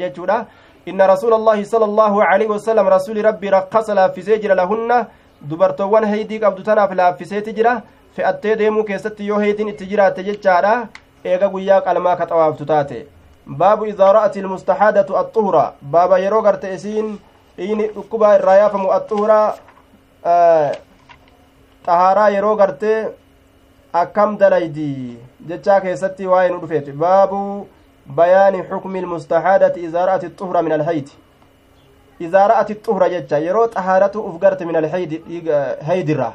S1: inna rasuula allaahi sala allaahu aleyhi wasalam rasuli rabbii rakkasa laaffisee jira lahunna dubartoowwan heydii qabdu tanaaf laaffiseeti jira fe'attee deemuu keessatti yoo heydiin itti jiraatte jechaadha eega guyyaa qalmaa ka xawaaftu taate baabu idaa ra'ati ilmustahaadatu axuhura baaba yeroo garte isiin dhiini dhukkubaa irraa yaafamu axuhura xahaaraa yeroo gartee akkam dalaydi jechaa keessatti waa'ee nu dhufeeti baabu xukmi ilmustahaadati idaa ra'ati xuhura min alhayti idaa ra'ati xuhura jecha yeroo xahaaratu uf garte min alhaydi haydirraa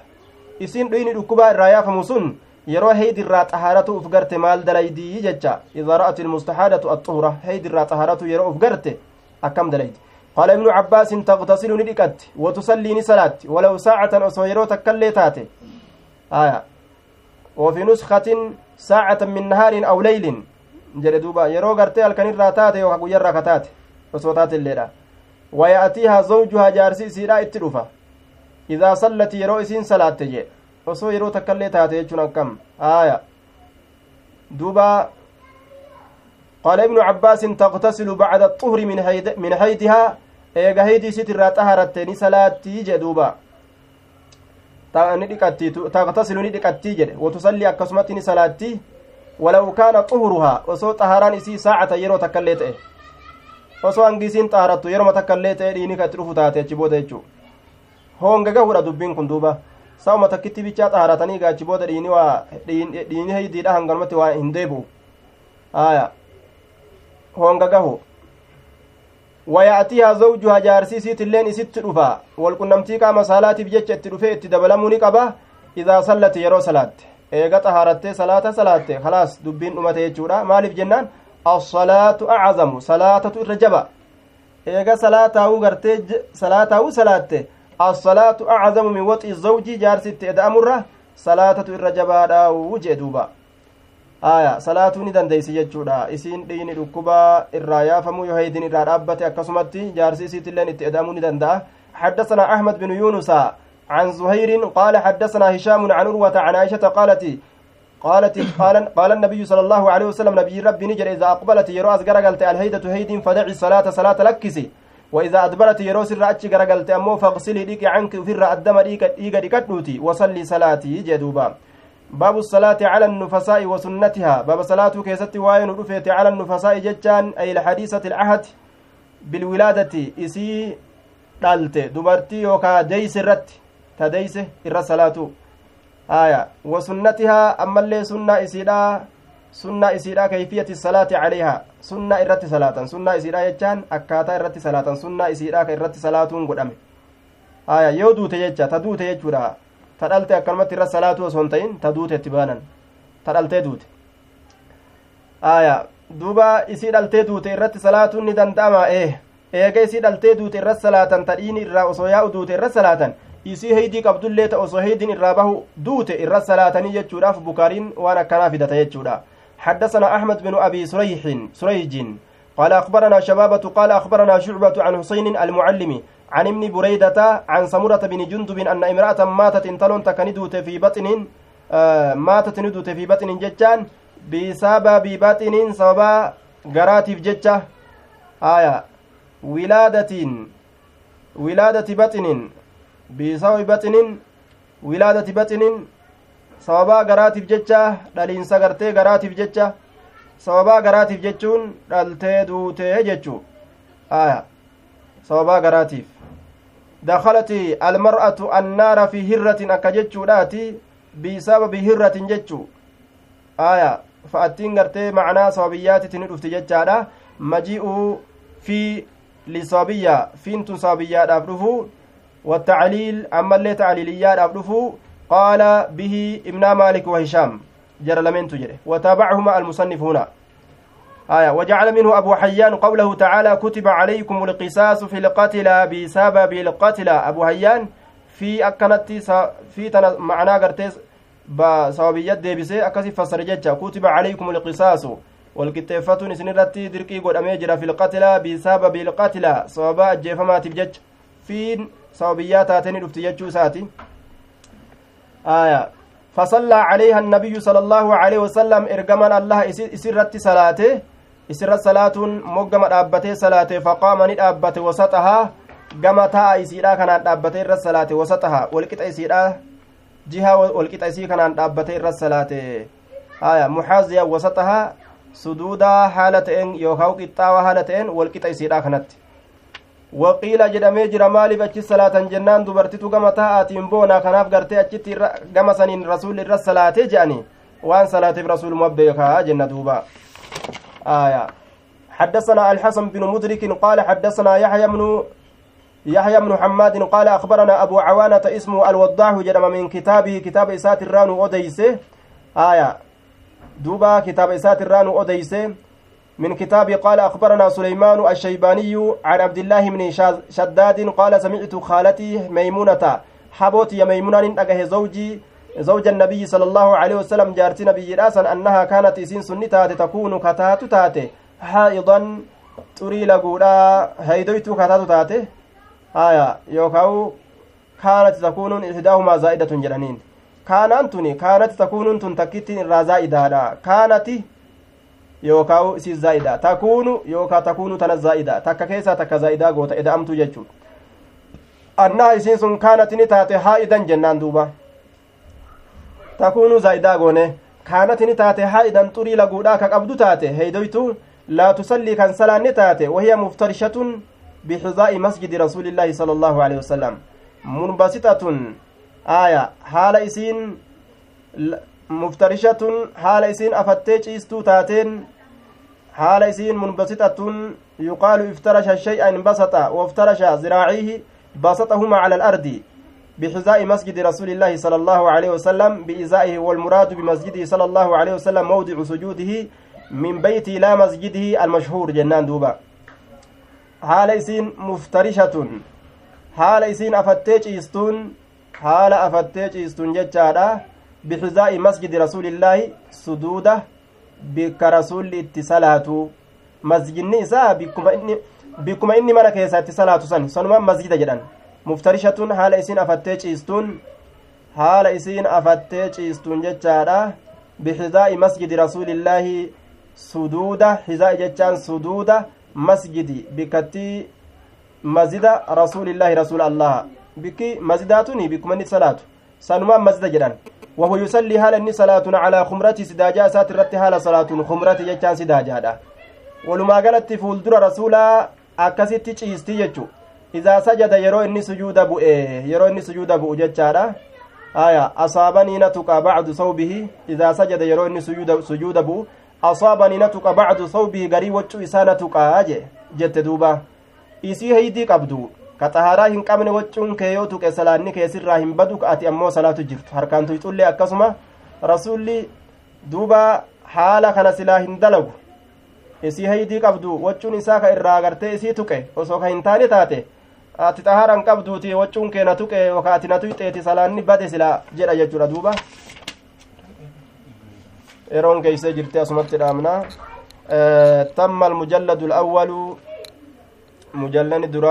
S1: isin dhiini dhukkubaa irraa yaafamu sun yeroo heydirraa xahaaratu uf garte maal dalaydii jecha idaa ra'ati ilmustahaadatu axuhura heydirraa xahaaratu yeroo uf garte akkam dalaydi قال ابن عباس تغتسل ندقت وتصلي نسلات ولو ساعة أسو يرو آية وفي نسخة ساعة من نهار أو ليل دوبا يرو غرتي الكنير راتاتي وكو يرى كتاتي أسو تاتي الليلة ويأتيها زوجها جارسي سيرا اتلوفا إذا صلت يرو إسين صلاة تجي أسو يرو تكلي تاتي يجون كم آية دوبا قال ابن عباس تغتسل بعد الطهر من حيد من حيدها eega heydii isit irraa xaharatte ni salaattii? jedhe duuba. Taqtasilu ni dhiqattii? jedhe. Watusallii akkasumatti ni salaattii? Xuhuruhaa osoo xaharaan isii saacata yeroo takkaillee ta'e osoo hangi isiin xaharattu yeroma takkaillee ta'e dhiini ka itti dhufu taate achi booda jechuu honga gahudha dubbiin kun duuba sa'uma takkitti bichaa xaharatanii gaachi booda dhiini waa dhiini heydiidha hanganumatti waa hin deebi'u aya honga gahu ويأتيها زوجها جارسيسيت اللين إسيت رفا والقنمتي قام صلاتي بجتش اترفي اتدبلموني قبا إذا صلت يرو صلاة إيغا طهارتي صلاة صلاة خلاص دبين أمتي يجورا مالف جنان الصلاة أعظم صلاة الرجبة إيغا صلاة أو غرتي صلاة أو صلاة الصلاة أعظم من وطء الزوج جارسيت إدأمره صلاة الرجبة أو جدوبا aya salaatuu ni dandeeysi jechuudha. Isiin dhiini dhukkubaa irraa yaafamuu yoo heydin irraa dhaabbate akkasumatti jaarsi isiitilleen itti edamuu ni danda'a. حدثنا أحمد بن يونس عن زهير قال حدثنا هشام عن عروة عن عائشة قالت قالت قال, قال النبي صلى الله عليه وسلم نبي ربي نجر إذا أقبلت يروس قرقلت الهيدة هيد فدعي الصلاة صلاة لكسي وإذا أدبرت يروس الرأتش قرقلت أمو فاغسلي ديك عنك الرأى الدم ديك ديك وصلي صلاتي جدوبا. باب الصلاة على النفساء وسنتها. باب صلاة كيست واين رفيت على النفساء ججان أي الحديثة العهد بالولادة إسي دالت دبرتي يوكا ديس الرت. تديس إر صلاة آية وسنتها أما اللي سنة إسيدا سنة إسيدا كيفية الصلاة عليها سنة إرت صلاة سنة إسيدا ججان أكاتا إرت صلاة سنة إسيدا كإرت صلاة قدام آية يودو تججا تدو تججا ta dhalte akkanumatti irra salaatu osoo hin ta'in ta duute itti baanan ta dhaltee duute aya duuba isii dhaltee duute irratti salaatuun ni danda'ama ee eega isii dhaltee duute irra salaatan ta dhiini irraa osoo yaa'u duute irra salaatan isii heydii qabdullee ta osoo heydiin irraa bahu duute irra salaatanii jechuudhaaf bukaariin waan akkanaa fidata jechuudha. حدثنا أحمد بن أبي سريح سريج قال أخبرنا شبابة قال أخبرنا شعبة عن حسين المعلم عن ابن بريدة عن سمرة بن جندب أن امرأة ماتت انتلون تكندوت في بطن آه ماتت ندوت في بطن ججان بسبب بطن سبب قراتف ججة آية ولادة ولادة بطن بسبب بطن ولادة بطن sababaa garaatiif jecha dhaliinsa gartee garaatiif jecha sababaa garaatiif jechuun dhaltee duutee jechuu aya sababaa garaatiif دخلت المرأة النار في هرة أكجتشوداتي بسبب هرة جتشو. آية. فأتين قرتي معنى صوابيات تندفت جتشادا مجيء في لصابية فين صابيات أفرفو والتعليل أما اللي تعليليات أفرفو قال به ابن مالك وهشام جرى لمن تجري وتابعهما المصنف هنا. آية وجعل منه أبو حيان قوله تعالى كتب عليكم القصاص في القتلى بسبب القتلى. أبو حيان في أكنت في تنا معناه قرتيس بسببيات ديبسي أكسي فسر جتشا كتب عليكم القصاص. والكتفتون سنرتي دركي قد أميجر في القتلى بسبب القتلى صوابا جيفما سببيات هاتين رفت جتشو ساتي آية فصلى عليها النبي صلى الله عليه وسلم إرجما الله إسرت صلاته إسرت صلاة مقام أبته صلاته فقام ندأبته وسطها gama taa'a isiidha kanaan dhaabbatee irra salaate wasataha walqixa isiidha jiha walqixa isii kanaan dhaabbatee irra salaate haya muxaaziya wasataha suduudaa haala ta'een yookaan qixxaawaa haala ta'een walqixa isiidha kanatti waqiila jedhamee jira maaliif achi salaatan jennaan dubartitu gama taa'aatiin boonaa kanaaf gartee achitti gama saniin rasuulli irra salaatee jedhani waan salaateef rasuuluma beekaa jenna duuba آية حدثنا الحسن بن مدرك قال حدثنا يحيى بن يحيى بن حماد قال أخبرنا أبو عوانة اسمه الوضاح جرم من كتابه كتاب إسات الران أديسه آية دوبا كتاب إسات الران أديسه من كتاب قال أخبرنا سليمان الشيباني عن عبد الله بن شداد قال سمعت خالتي ميمونة حبوت يا ميمونة أجه زوجي زوج النبي صلى الله عليه وسلم جارتي نبي راسا أنها كانت إسين سنتات تكون كتات تاتي. حائضا تري لقولا هيدويت كتات تاتي. آية يوكاو كانت تكون إحداهما زائدة جرانين كانت تكون تنتكت الرازائدة كانت yookaa isii zaa'ida takuunu yookaa takuunu tana zaa'ida takka keessaa takka zaa'idaa goota eda'amtu jechuudha annaha isiin sun kaanati ni taate haa'idan jennaan duuba takuunu zaa'idaa goone kaanati ni taate haa'idan xurii laguudhaa ka qabdu taate heeydoytu laa tusallii kan salaanni taate wahiya muftarishatun bixizaa'i masjidi rasuulillaahi sala allaahu alehi wasalam munbasixatun aaya haala isiin muftarishatun haala isiin afattee ciistuu taateen haala isiin munbasixatun yuqaalu iftarasha shay'a inbasata waftarasha ziraaciihi basatahuma cala alardi بحذاء مسجد رسول الله صلى الله عليه وسلم بإزائه والمراد بمسجده صلى الله عليه وسلم موضع سجوده من بيته لا مسجده المشهور جنان دوبا حال إسين مفترشة حال إسين أفتيج إستون حال أفتيج إستون جتشادا بحذاء مسجد رسول الله سدودة بك رسول اتصالاته مسجدني إساء بكما إني بكما إني منا كيسا اتصالاته سن سنما مسجد جدًا muftarishatun haala isiin afattee ciistuun haala isiin afattee ciistuun jechaadha bixizaa'i masjidi rasuulillaahi suduuda hizaa'i jechaan suduuda masjidi bikkattii mazida rasuulillaahi rasuula allaha bikki mazidaatuni bikkuma inni salaatu sanumaan mazida jedhan وهو يصلي حال إني صلاة على خمرتي سداجا سات الرت حال صلاة خمرتي جتان سداجا ولما قالت فولدر رسولا أكست تشيستي يجو idaa sajada yeroo inni sujuuda bu'e yeroo inni sujuuda bu'u jechaadha aya asaabanii natuqa bacdu sawbihi idaa sajada yeroo inni sujuuda bu'u asaabanii natuqa bacdu sawbihi garii waccuu isaa natuqaa je jette duuba isii heydii qabdu ka xahaaraa hin qabne waccuun kee yoo tuqe salaanni keessirraa hin badu ati ammoo salaatu jirtu harkaan tuyxullee akkasuma rasulli duuba haala kana silaa hin dalagu isii heydii qabdu waccuun isaa ka irraa agartee isii tuqe osoo ka hin taane taate ati xahaaran qabduuti waccuun kee na tuqe yookaa ati na tuyxeeti salaanni bade sila jedha jechuudha duuba yeroon keeysee jirte asumatti dhaamna tamma almujalladu alawwalu mujallani duraa